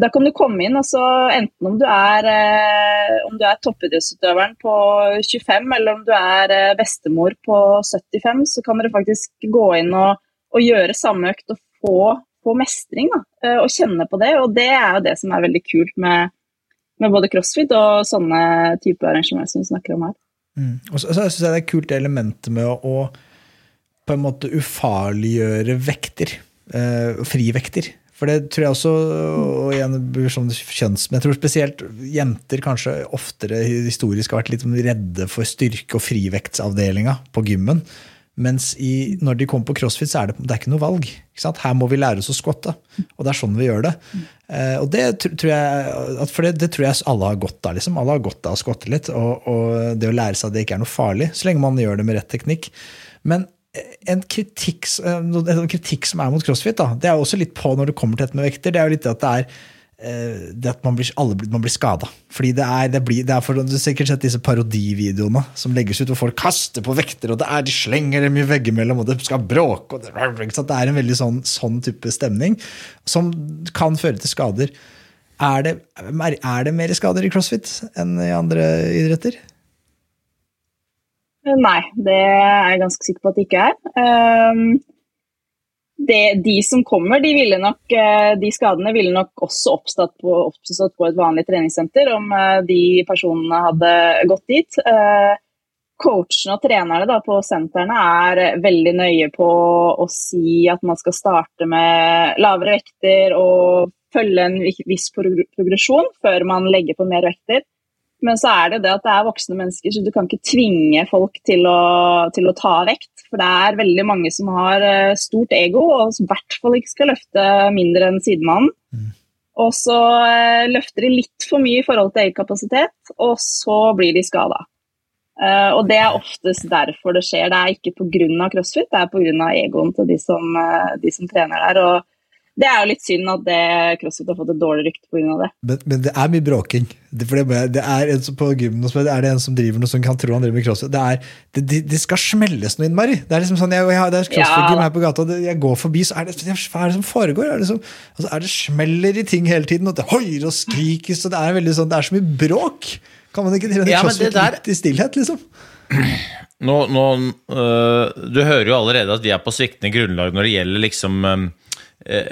da kan du komme inn, altså enten om du er, eh, om du er toppidrettsutøveren på 25, eller om du er eh, bestemor på 75, så kan dere faktisk gå inn og, og gjøre samme økt og få, få mestring. Da, eh, og kjenne på det. Og det er jo det som er veldig kult med, med både crossfit og sånne typer arrangementer som vi snakker om her. Mm. Og så, så synes jeg det er kult det elementet med å, å på en måte ufarliggjøre vekter. Eh, frivekter. For det tror jeg også og igjen sånn kjønns, men jeg tror spesielt jenter kanskje oftere historisk har vært litt sånn redde for styrke- og frivektsavdelinga på gymmen. Mens i, når de kommer på crossfit, så er det, det er ikke noe valg. Ikke Her må vi lære oss å skvatte. Og det er sånn vi gjør det. Eh, og det tror jeg, for det, det, tror jeg alle har godt av. Liksom. Alle har godt av å skvatte litt. Og, og, det å lære seg at det ikke er noe farlig, så lenge man gjør det med rett teknikk. Men en kritikk, eh, en kritikk, som er mot crossfit, da, det er også litt på når det kommer til dette med vekter. det er jo litt at det er Eh, det at man blir, alle, man blir skada. Fordi det er, det, blir, det er for, Du har sikkert sett disse parodivideoene som legges ut, hvor folk kaster på vekter, og det er, de slenger dem i veggimellom, og det skal bråke. Det, det, er en veldig sånn, sånn, type stemning som kan føre til skader. Er det, er det mer skader i crossfit enn i andre idretter? Nei, det er jeg ganske sikker på at det ikke er. Um det, de som kommer, de, nok, eh, de, skadene ville nok også oppstått på, oppstått på, et vanlig treningssenter om eh, de personene hadde gått dit. Eh, coachene og trenerne da, på sentrene er veldig nøye på å si at man skal starte med lavere vekter og følge en viss progresjon før man legger på mer vekter. Men så er det det at det er voksne mennesker, så du kan ikke tvinge folk til å, til å ta vekt. For det er veldig mange som har eh, stort ego og som i hvert fall ikke skal løfte mindre enn sidemannen. Mm. Og så eh, løfter de litt for mye i forhold til egenkapasitet, og så blir de skada. Uh, og det er oftest derfor det skjer. Det er ikke pga. crossfit, det er pga. egoen til de som, de som trener der. Og det er jo litt synd at det crossfit har fått et dårlig rykte pga. det. Men, men, det er mye bråking. Det, det, det er en som på gymmen er det en som driver noe som kan tro han driver med crossfit. Det, er, det, det skal smelles noe innmari. Det er liksom sånn, jeg, jeg, det er crossfit-gym her på gata, og jeg går forbi, så er det hva er det som foregår? Er det, som, altså, er det smeller i ting hele tiden, og det hoier og skrikes, og det er, veldig sånn, det er så mye bråk. Kan man ikke drive med ja, crossfit der... litt i stillhet, liksom? nå, nå øh, Du hører jo allerede at vi er på sviktende grunnlag når det gjelder liksom øh,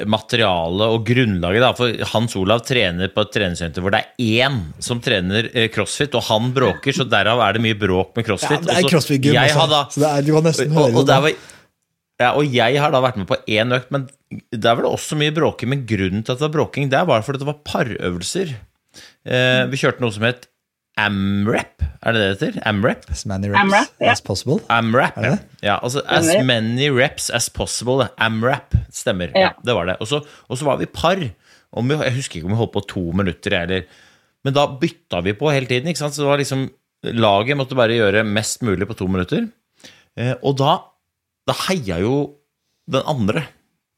materiale og grunnlaget. Da. For Hans Olav trener på et treningssenter hvor det er én som trener øh, crossfit, og han bråker, så derav er det mye bråk med Ja, crossfit. det er crossfit-gym jeg også, har da- så det er, du kan nesten og, høre og, det. var, ja, og jeg har da vært med på én økt, men der var det også mye bråking. Men grunnen til at det var bråking, der var fordi det var parøvelser. Eh, vi kjørte noe som het AMREP, er det det det heter? AMREP? As many reps AMRAP, yeah. as possible. AMRAP, Er det ja. altså As many reps as possible. AMRAP, stemmer. Ja. Ja. det var det. Og så, og så var vi par. Om vi, jeg husker ikke om vi holdt på to minutter, eller Men da bytta vi på hele tiden. ikke sant? Så det var liksom Laget måtte bare gjøre mest mulig på to minutter. Eh, og da, da heia jo den andre.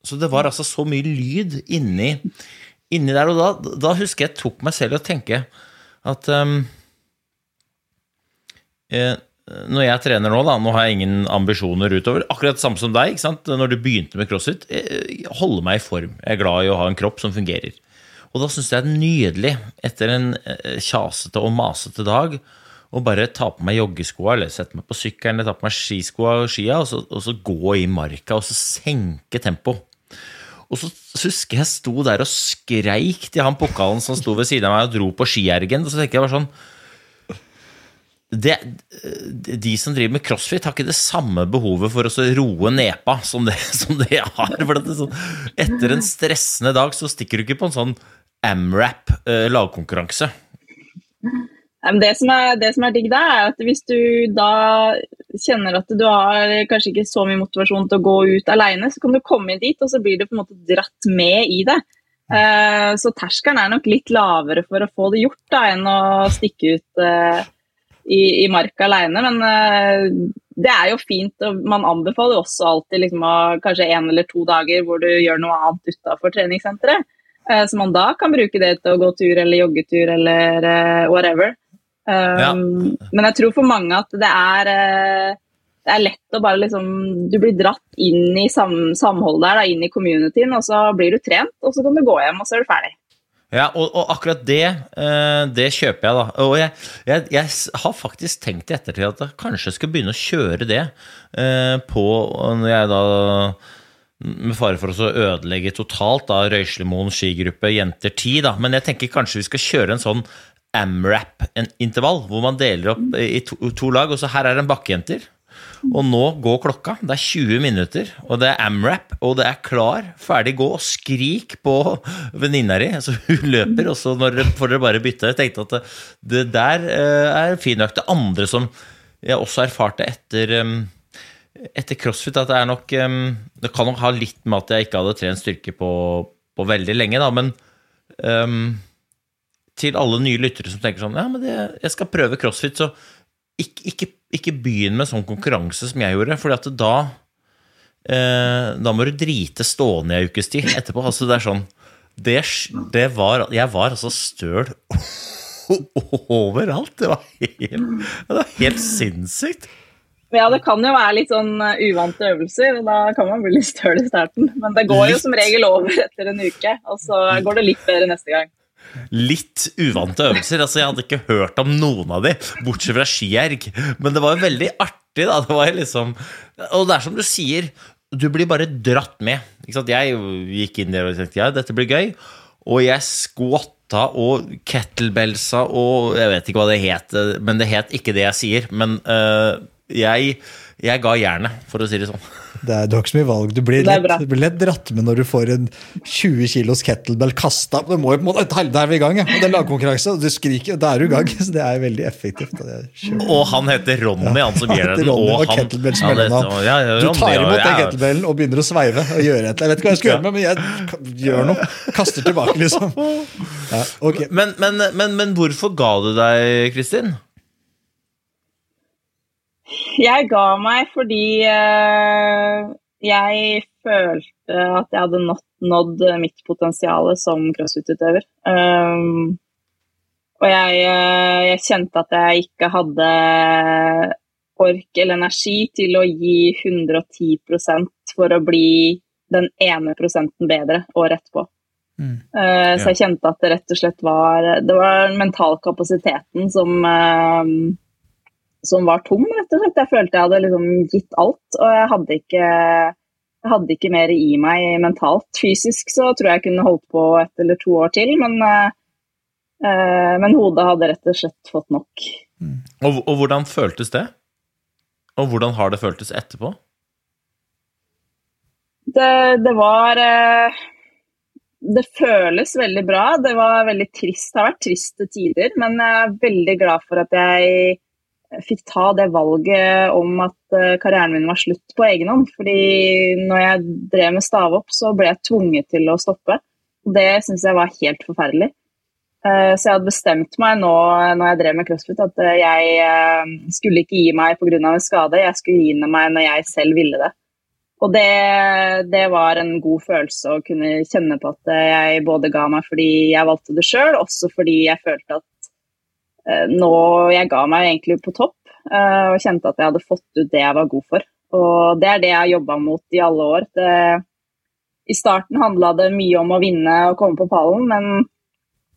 Så det var altså så mye lyd inni, inni der. Og da, da husker jeg tok meg selv i å tenke at eh, når jeg trener nå, da, nå har jeg ingen ambisjoner utover. Akkurat samme som deg, ikke sant? når du begynte med crossfit. eh, Holde meg i form. Jeg er glad i å ha en kropp som fungerer. Og da syns jeg det er nydelig, etter en eh, kjasete og masete dag, å bare ta på meg joggeskoa, eller sette meg på sykkelen, eller ta på meg skiskoa og skia, og så, og så gå i marka, og så senke tempo. Og så husker jeg sto der og skreik til han pokalen som sto ved siden av meg og dro på skiergen, og så tenker jeg bare sånn det, de som driver med crossfit, har ikke det samme behovet for å roe nepa som det, som det har. For det sånn, etter en stressende dag så stikker du ikke på en sånn AMRAP eh. Det som, er, det som er digg da, er at hvis du da kjenner at du har kanskje ikke så mye motivasjon til å gå ut alene, så kan du komme inn dit, og så blir du på en måte dratt med i det. Eh, så terskelen er nok litt lavere for å få det gjort da, enn å stikke ut eh, i, i marka alene. Men uh, det er jo fint, og man anbefaler jo også alltid liksom, å, kanskje en eller to dager hvor du gjør noe annet utafor treningssenteret. Uh, så man da kan bruke det til å gå tur eller joggetur eller uh, whatever. Um, Ja. Men jeg tror for mange at det er, det er lett å bare liksom Du blir dratt inn i sam, samholdet der, da, inn i communityen, og så blir du trent, og så kan du gå hjem, og så er du ferdig. Ja, og, og akkurat det, eh, det kjøper jeg, da. Og jeg, jeg, jeg har faktisk tenkt i ettertid at jeg kanskje skal begynne å kjøre det eh, på Når jeg da med fare for å ødelegge totalt da Røyslimoen skigruppe Jenter 10, da. Men jeg tenker kanskje vi skal kjøre en sånn AMRAP-intervall, hvor man deler opp i to, to lag. Og så her er det en bakkejenter. Og nå går klokka. Det er 20 minutter, og det er AMRAP, og det er klar, ferdig, gå. Og skrik på venninna di. så hun løper, og så får dere bare bytte. Jeg tenkte at det, der eh, er fin nok. Det andre som jeg også erfarte etter etter crossfit at det er nok Det kan nok ha litt med at jeg ikke hadde trent styrke på, på veldig lenge, da, men um, til alle nye lyttere som tenker sånn Ja, men det, jeg skal prøve crossfit, så ikke, ikke, ikke begynn med sånn konkurranse som jeg gjorde, for da eh, Da må du drite stående i ei ukes tid etterpå. Altså, det er sånn det, det var Jeg var altså støl overalt. Det var helt, det var helt sinnssykt. Ja, det kan jo være litt sånn eh, uvante øvelser, og da kan man bli litt støl i starten. Men det går jo som regel over etter en uke, og så går det litt bedre neste gang. Litt uvante øvelser. Altså, jeg hadde ikke hørt om noen av de, bortsett fra skierg. Men det var jo veldig artig, da. Det var liksom Og det er som du sier, du blir bare dratt med. Jeg gikk inn der og tenkte ja, dette blir gøy. Og jeg skvatta og kettlebellsa og Jeg vet ikke hva det het, men det het ikke det jeg sier. Men uh, jeg, jeg ga jernet, for å si det sånn. Det er, du har ikke så mye valg. Du blir, er lett, du blir lett dratt med når du får en 20 kilos kettlebell kasta. Du må jo på en måte, Da er vi i gang, ja. Og det er lagkonkurranse, og du skriker, og da er du i gang. Så det er veldig effektivt. og er. Og han heter Ronny, han som gir den. Ronny, og han- han heter- ja, ja, Du tar imot ja, den kettlebellen og begynner å sveive og gjøre et Jeg vet ikke hva jeg skal gjøre med, men jeg gjør noe. Kaster tilbake, liksom. Ja, ok. Men, men, men, men hvorfor ga du deg, Kristin? Jeg ga meg fordi eh, jeg følte at jeg hadde nådd, mitt potensial som crossfit-utøver. Um, og jeg, eh, jeg kjente at jeg ikke hadde ork eller energi til å gi 110% for å bli den ene prosenten bedre året etterpå. Mm. Eh, så jeg kjente at det rett og slett var Det var mentalkapasiteten som som var tom, rett og slett. Jeg følte jeg hadde liksom gitt alt, og jeg hadde ikke, jeg hadde ikke mer i meg mentalt. Fysisk så tror jeg jeg kunne holdt på ett eller to år til, men, uh, men hodet hadde rett og slett fått nok. Mm. Og, og, hvordan føltes det? Og hvordan har det føltes etterpå? Det, det var uh, det føles veldig bra. Det var veldig trist. Det har vært triste tider, men jeg er veldig glad for at jeg fikk ta det valget om at eh, karrieren min var slutt på egen hånd. Fordi når jeg drev med stavhopp, så ble jeg tvunget til å stoppe. Det syns jeg var helt forferdelig. Eh, så jeg hadde bestemt meg nå når jeg drev med crossfit, at eh, jeg skulle ikke gi meg pga. en skade. Jeg skulle gi meg når jeg selv ville det. Og det, det, var en god følelse å kunne kjenne på at jeg både ga meg fordi jeg valgte det sjøl, også fordi jeg følte at nå jeg ga meg egentlig på topp, eh, og kjente at jeg hadde fått ut det jeg var god for. Og det er det jeg har jobba mot i alle år. Det, I starten handla det mye om å vinne og komme på pallen, men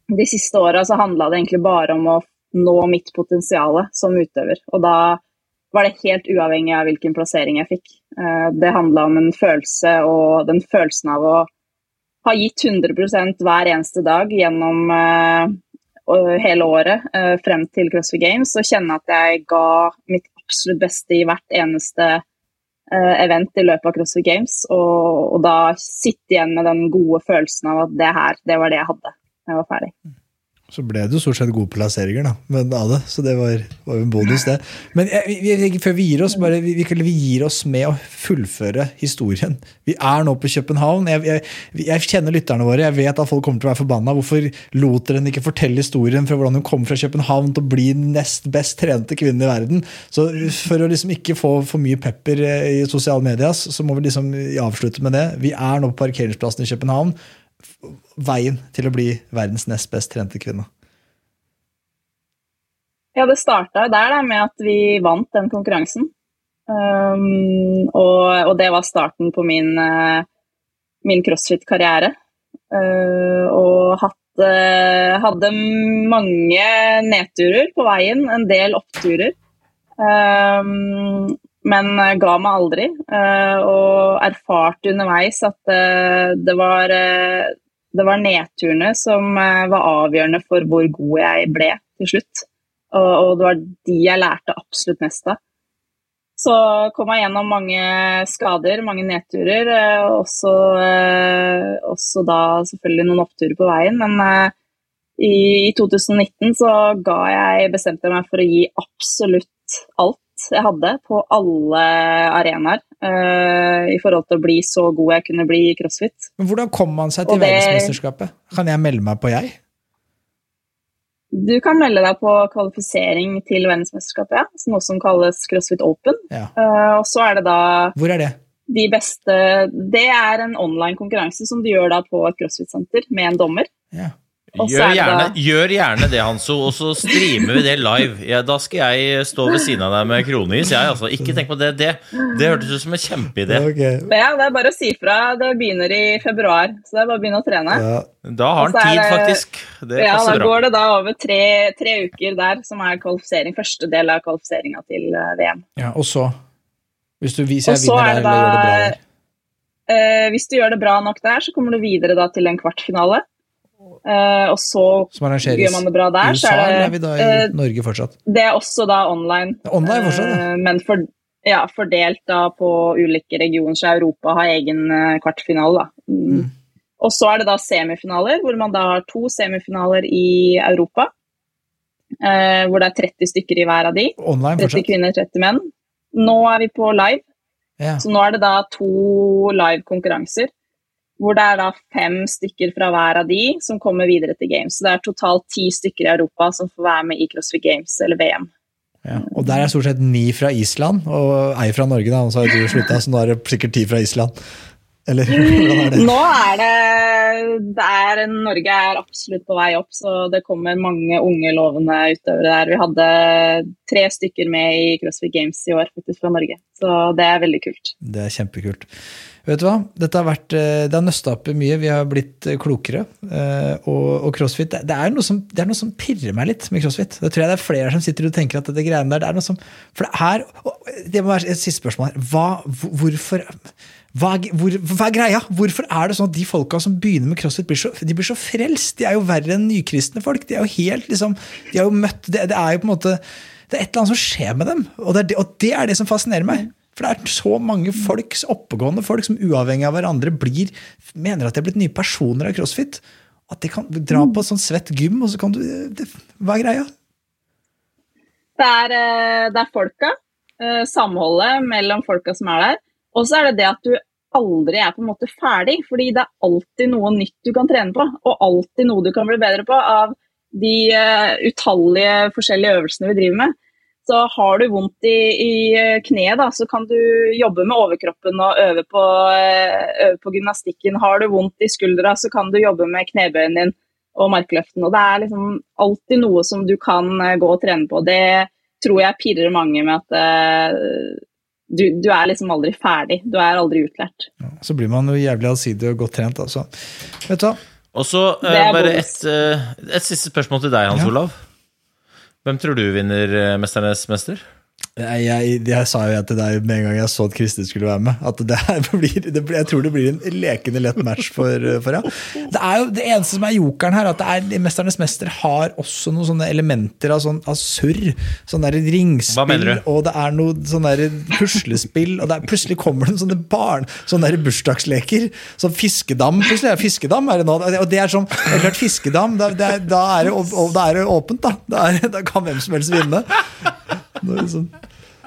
de siste åra så handla det egentlig bare om å nå mitt potensial som utøver. Og da var det helt uavhengig av hvilken plassering jeg fikk. Eh, det handla om en følelse, og den følelsen av å ha gitt 100% hver eneste dag gjennom eh, hele året eh, frem til CrossFit Games, og kjenne at jeg ga mitt absolutt beste i hvert eneste event i løpet av CrossFit Games, og, og da sitte igjen med den gode følelsen av at det her, det var det jeg hadde. Jeg var ferdig. Så ble det jo stort sett gode plasseringer da, men av det, så det var, var en bonus, det. Men jeg, vi, før vi gir oss, bare, vi, vi, gir oss med å fullføre historien. Vi er nå på København. Jeg, jeg, jeg, kjenner lytterne våre. Jeg vet at folk kommer til å være forbanna. Hvorfor lot dere henne ikke fortelle historien fra hvordan hun kom fra København til å bli nest best trente kvinne i verden? Så For å liksom ikke få for mye pepper eh, i sosiale medier, så må vi liksom avslutte med det. Vi er nå på parkeringsplassen i København veien til å bli verdens nest best trente kvinne? Ja, det starta der da, med at vi vant den konkurransen. Um, og, og, det var starten på min, uh, min crossfit-karriere. Uh, og hatt, uh, hadde mange nedturer på veien, en del oppturer. Um, men ga meg aldri. og erfarte underveis at det var det var nedturene som eh, var avgjørende for hvor god jeg ble til slutt. Og, det var de jeg lærte absolutt mest av. Så kom jeg gjennom mange skader, mange nedturer. og også, eh, da selvfølgelig noen oppturer på veien. Men i 2019 så ga jeg, bestemte jeg meg for å gi absolutt alt jeg hadde på alle arenaer uh, i forhold til å bli så god jeg kunne bli i crossfit. Men Hvordan kom man seg til det, verdensmesterskapet? Kan jeg melde meg på, jeg? Du kan melde deg på kvalifisering til verdensmesterskapet, ja. Noe som kalles CrossFit Open. Ja. Uh, og så er det da Hvor er det? De beste Det er en online konkurranse som du gjør da på et crossfit-senter med en dommer. Ja. Gjør gjerne, gjør gjerne, det, Hanso, og så streamer vi det live. Ja, da skal jeg stå ved siden av deg med kronis. Jeg, altså. Ikke tenk på det. Det, det hørtes ut som en kjempeidé. Okay. Ja, det er bare å si fra. Det begynner i februar, så det er bare å begynne å trene. Ja. Da har han tid, faktisk. Det ja, da går det da over tre, tre, uker der, som er kvalifisering. Første del av kvalifiseringa til eh, VM. Ja, Og så? Hvis du viser jeg vinner der, eller gjør det bra der? Eh, hvis du gjør det bra nok der, så kommer du videre da til en kvartfinale. Uh, og så gjør man det bra der. I USA, det, eller er vi da i uh, Norge fortsatt? Det er også da online. online fortsatt, uh, men for, ja, fordelt da på ulike regioner, så Europa har egen kvartfinale. da. Mm. Mm. Og så er det da semifinaler, hvor man da har to semifinaler i Europa. hvor det er 30 stykker i hver av de. Online 30 kvinner, 30 menn. Nå er vi på live. Ja. Så nå er det da to live konkurranser hvor det er da fem stykker fra hver av de som kommer videre til Games. Så det er totalt ti stykker i Europa som får være med i CrossFit Games eller VM. Ja, og der er stort sett ni fra Island, og ei fra Norge, da, så har du slutta, så nå er det sikkert ti fra Island. Eller hvordan er det? Nå er det, det er, Norge er absolutt på vei opp, så det kommer mange unge, lovende utøvere der. Vi hadde tre stykker med i CrossFit Games i år, faktisk fra Norge. Så det er veldig kult. Det er kjempekult. Vet du hva? Dette har vært, eh, det har nøsta opp mye. Vi har blitt eh, klokere. eh, Og, og crossfit det, det, er som, det er noe som pirrer meg litt med crossfit. Det tror jeg det er flere som sitter og tenker at det greiene der, det er noe som For det er Det må være et siste spørsmål her. Hva, hvorfor hva, hvor, hva er greia? Hvorfor er det sånn at de folka som begynner med crossfit, blir så, de blir så frelst? De er jo verre enn nykristne folk. De er jo helt liksom De har jo møtt Det, det er jo på en måte Det er et eller annet som skjer med dem, og det er det, og det, er det som fascinerer meg. For det er så mange folks, oppegående folk som uavhengig av hverandre blir, mener at de er blitt nye personer av crossfit. At de kan dra på sånn svett gym, og så kan du det, Hva er greia? Det er, eh, det er folka, eh, samholdet mellom folka som er der. Og så er det det at du aldri er på en måte ferdig, fordi det er alltid noe nytt du kan trene på, og alltid noe du kan bli bedre på av de eh, utallige forskjellige øvelsene vi driver med. Så har du vondt i, i eh, kneet, da, så kan du jobbe med overkroppen og øve på, eh, øve på gymnastikken. Har du vondt i skuldra, så kan du jobbe med knebøyen din og markløften. Og det er liksom alltid noe som du kan eh, gå og trene på. Det tror jeg pirrer mange med at du, du er liksom aldri ferdig. Du er aldri utlært. Så blir man jo jævlig allsidig og godt trent. Altså. Vet du hva? Og så uh, bare et, uh, et siste spørsmål til deg, Hans Ja. Olav. Hvem tror du vinner eh, Mesternes mester? Jeg, jeg, jeg sa jo til deg med en gang jeg så at Kristin skulle være med, at det blir, det blir, jeg tror det blir en lekende lett match for, for henne. Det er jo det eneste som er jokeren her, at det er, Mesternes mester har også noen sånne elementer av, sånn, av surr. Sånn der ringspill, og det er noe sånn der puslespill, og det er, plutselig kommer det sånne barn, sånne der bursdagsleker. Sånn fiskedam, plutselig er det fiskedam. Er det nå, og det er sånn, det klart fiskedam, da, det da, er det, da er det åpent, da. Da, er, da kan hvem som helst vinne. Nå er det sånn.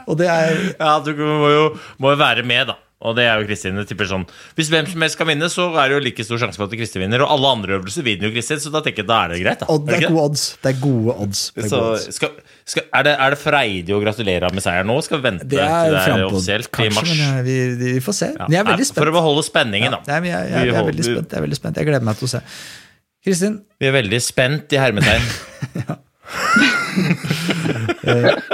Og det er Ja, du må jo, må jo være med, da. Og det er jo Kristin. tipper sånn Hvis hvem som helst kan vinne, så er det jo like stor sjanse for at Kristin vinner. Og alle andre øvelser vinner jo Kristin, så da tenker jeg da er det greit. da Og det er gode odds. Det er gode odds. Det er, Så gode odds. skal, skal, er, det, er det freidig å gratulere med seier nå? Skal vi vente det til er det er offisielt offisielt i kanskje, mars? men jeg, vi, vi får se. Ja. Jeg er veldig spent. For å beholde spenningen, da. Men jeg, jeg, jeg, Vi er veldig spent. Jeg er veldig spent. Jeg gleder meg til å se. Kristin, Vi er veldig spent i hermetegn.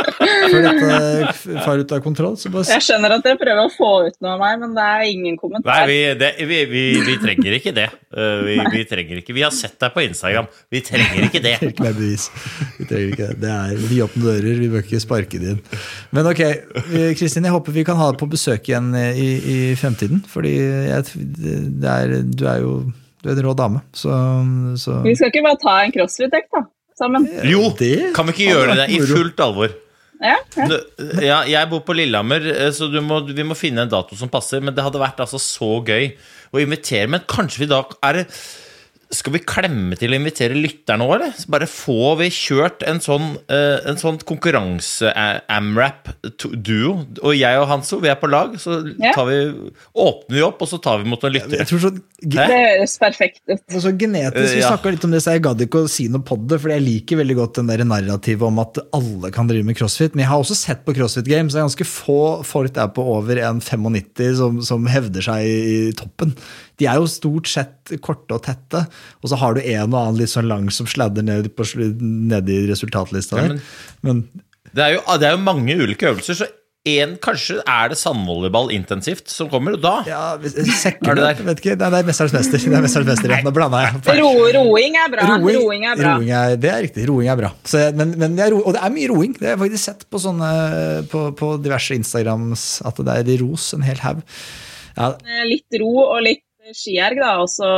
før dette f- far ut av kontroll, så bare Jeg skjønner at dere prøver å få ut noe av meg, men det er ingen Nei, kommentar. vi, det, vi, vi, vi trenger ikke det. Uh, vi, vi trenger ikke Vi har sett deg på Instagram. Vi trenger ikke det. trenger ikke mer bevis. Vi trenger ikke det. Det er vi åpne dører, vi bør ikke sparke det inn. Men ok, Kristin, jeg håper vi kan ha deg på besøk igjen i, i fremtiden. Fordi jeg, det er, du er jo du er en rå dame, så, så Vi skal ikke bare ta en crossfit-økt, da? Sammen. Jo, Det kan vi ikke gjøre det i fullt alvor? Ja, ja. Ja, jeg bor på Lillehammer, eh, så må, vi må finne en dato som passer. Men det hadde vært altså så gøy å invitere. Men kanskje vi da er det skal vi klemme til å invitere lytterne òg, eller? Så bare får vi kjørt en sånn, eh, en sånn konkurranse-amrap-duo. Og jeg og Hanso, vi er på lag. Så tar vi, åpner vi opp, og så tar vi mot noen Jeg lyttere. tror så, Det høres perfekt ut. Og så genetisk, Vi ja. snakka litt om det, så jeg gadd ikke å si noe på det. For jeg liker veldig godt den der narrativet om at alle kan drive med crossfit. Men jeg har også sett på CrossFit Games. Det er ganske få folk der på over 1,95 som, som hevder seg i toppen. De er jo stort sett korte og tette. Og så har du en og annen litt sånn lang som sladder ned, på, ned i resultatlista Ja, men- Men Det er, jo, det er jo mange ulike øvelser, så en, kanskje er det sandvolleyball intensivt som kommer, og da ja, Er du der? Vet ikke, Nei, det er Mesterens mester. Det er Mesterens mester. ja. Nå blanda jeg. Ro, roing er bra. Roing, er bra. roing er, det er riktig. Roing er bra. Så, men, men jeg, ro- og det er mye roing. Det har jeg faktisk sett på, sånne, på, på diverse Instagrams at det er ros en hel haug. Ja, Litt ro og litt skierg, da, og så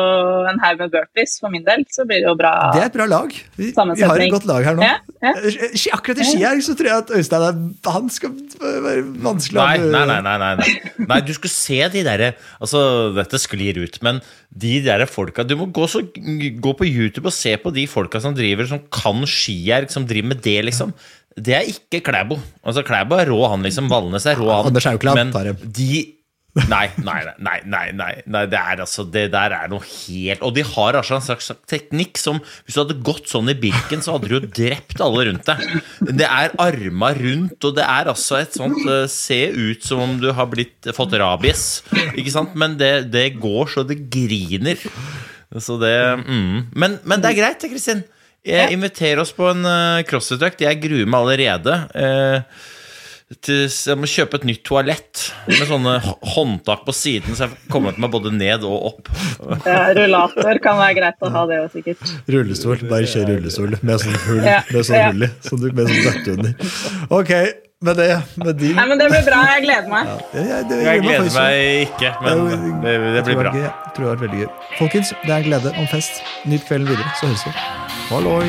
en haug med burpees for min del, så blir det jo bra. det er et bra lag. Vi, vi har et godt lag her nå. Ja, ja. Eh, Akkurat i skierg så tror jeg at Øystein er, han skal være vanskelig å Nei, nei, nei, nei, nei, nei. nei du skulle se de derre Altså, dette sklir ut, men de derre folka Du må gå, så, gå på YouTube og se på de folka som driver Som kan skierg, som driver med det, liksom. Det er ikke Klæbo. Altså, Klæbo er rå, han liksom. Valnes er rå, han. Anders Haukeland Men de Nei, nei, nei, nei, nei, nei. Det, er altså, det der er noe helt Og de har altså en slags teknikk som Hvis du hadde gått sånn i Birken, så hadde du jo drept alle rundt deg. Det er arma rundt, og det er altså et sånt uh, Se ut som om du har blitt, fått rabies, ikke sant? Men det, det går så det griner. Så det mm. men, men, det er greit, Kristin. Inviter oss på en uh, crossfit-økt. Jeg gruer meg allerede. Uh, til, jeg må kjøpe et nytt toalett med sånne håndtak på siden, så jeg kommer meg både ned og opp. Ja, rullator kan være greit å ha, det òg, sikkert. Rullestol. Bare kjør rullestol med sånn hull, ja. med sånn hull i. Så med sånn døtte under. Ok, med det med din Nei, men Det blir bra. Jeg gleder meg. Ja, jeg, det, jeg, gleder meg ikke, men det, det blir bra. Jeg tror det har vært veldig gøy. Folkens, det er glede om fest. Nyt kvelden videre, så høres vi. Halloi!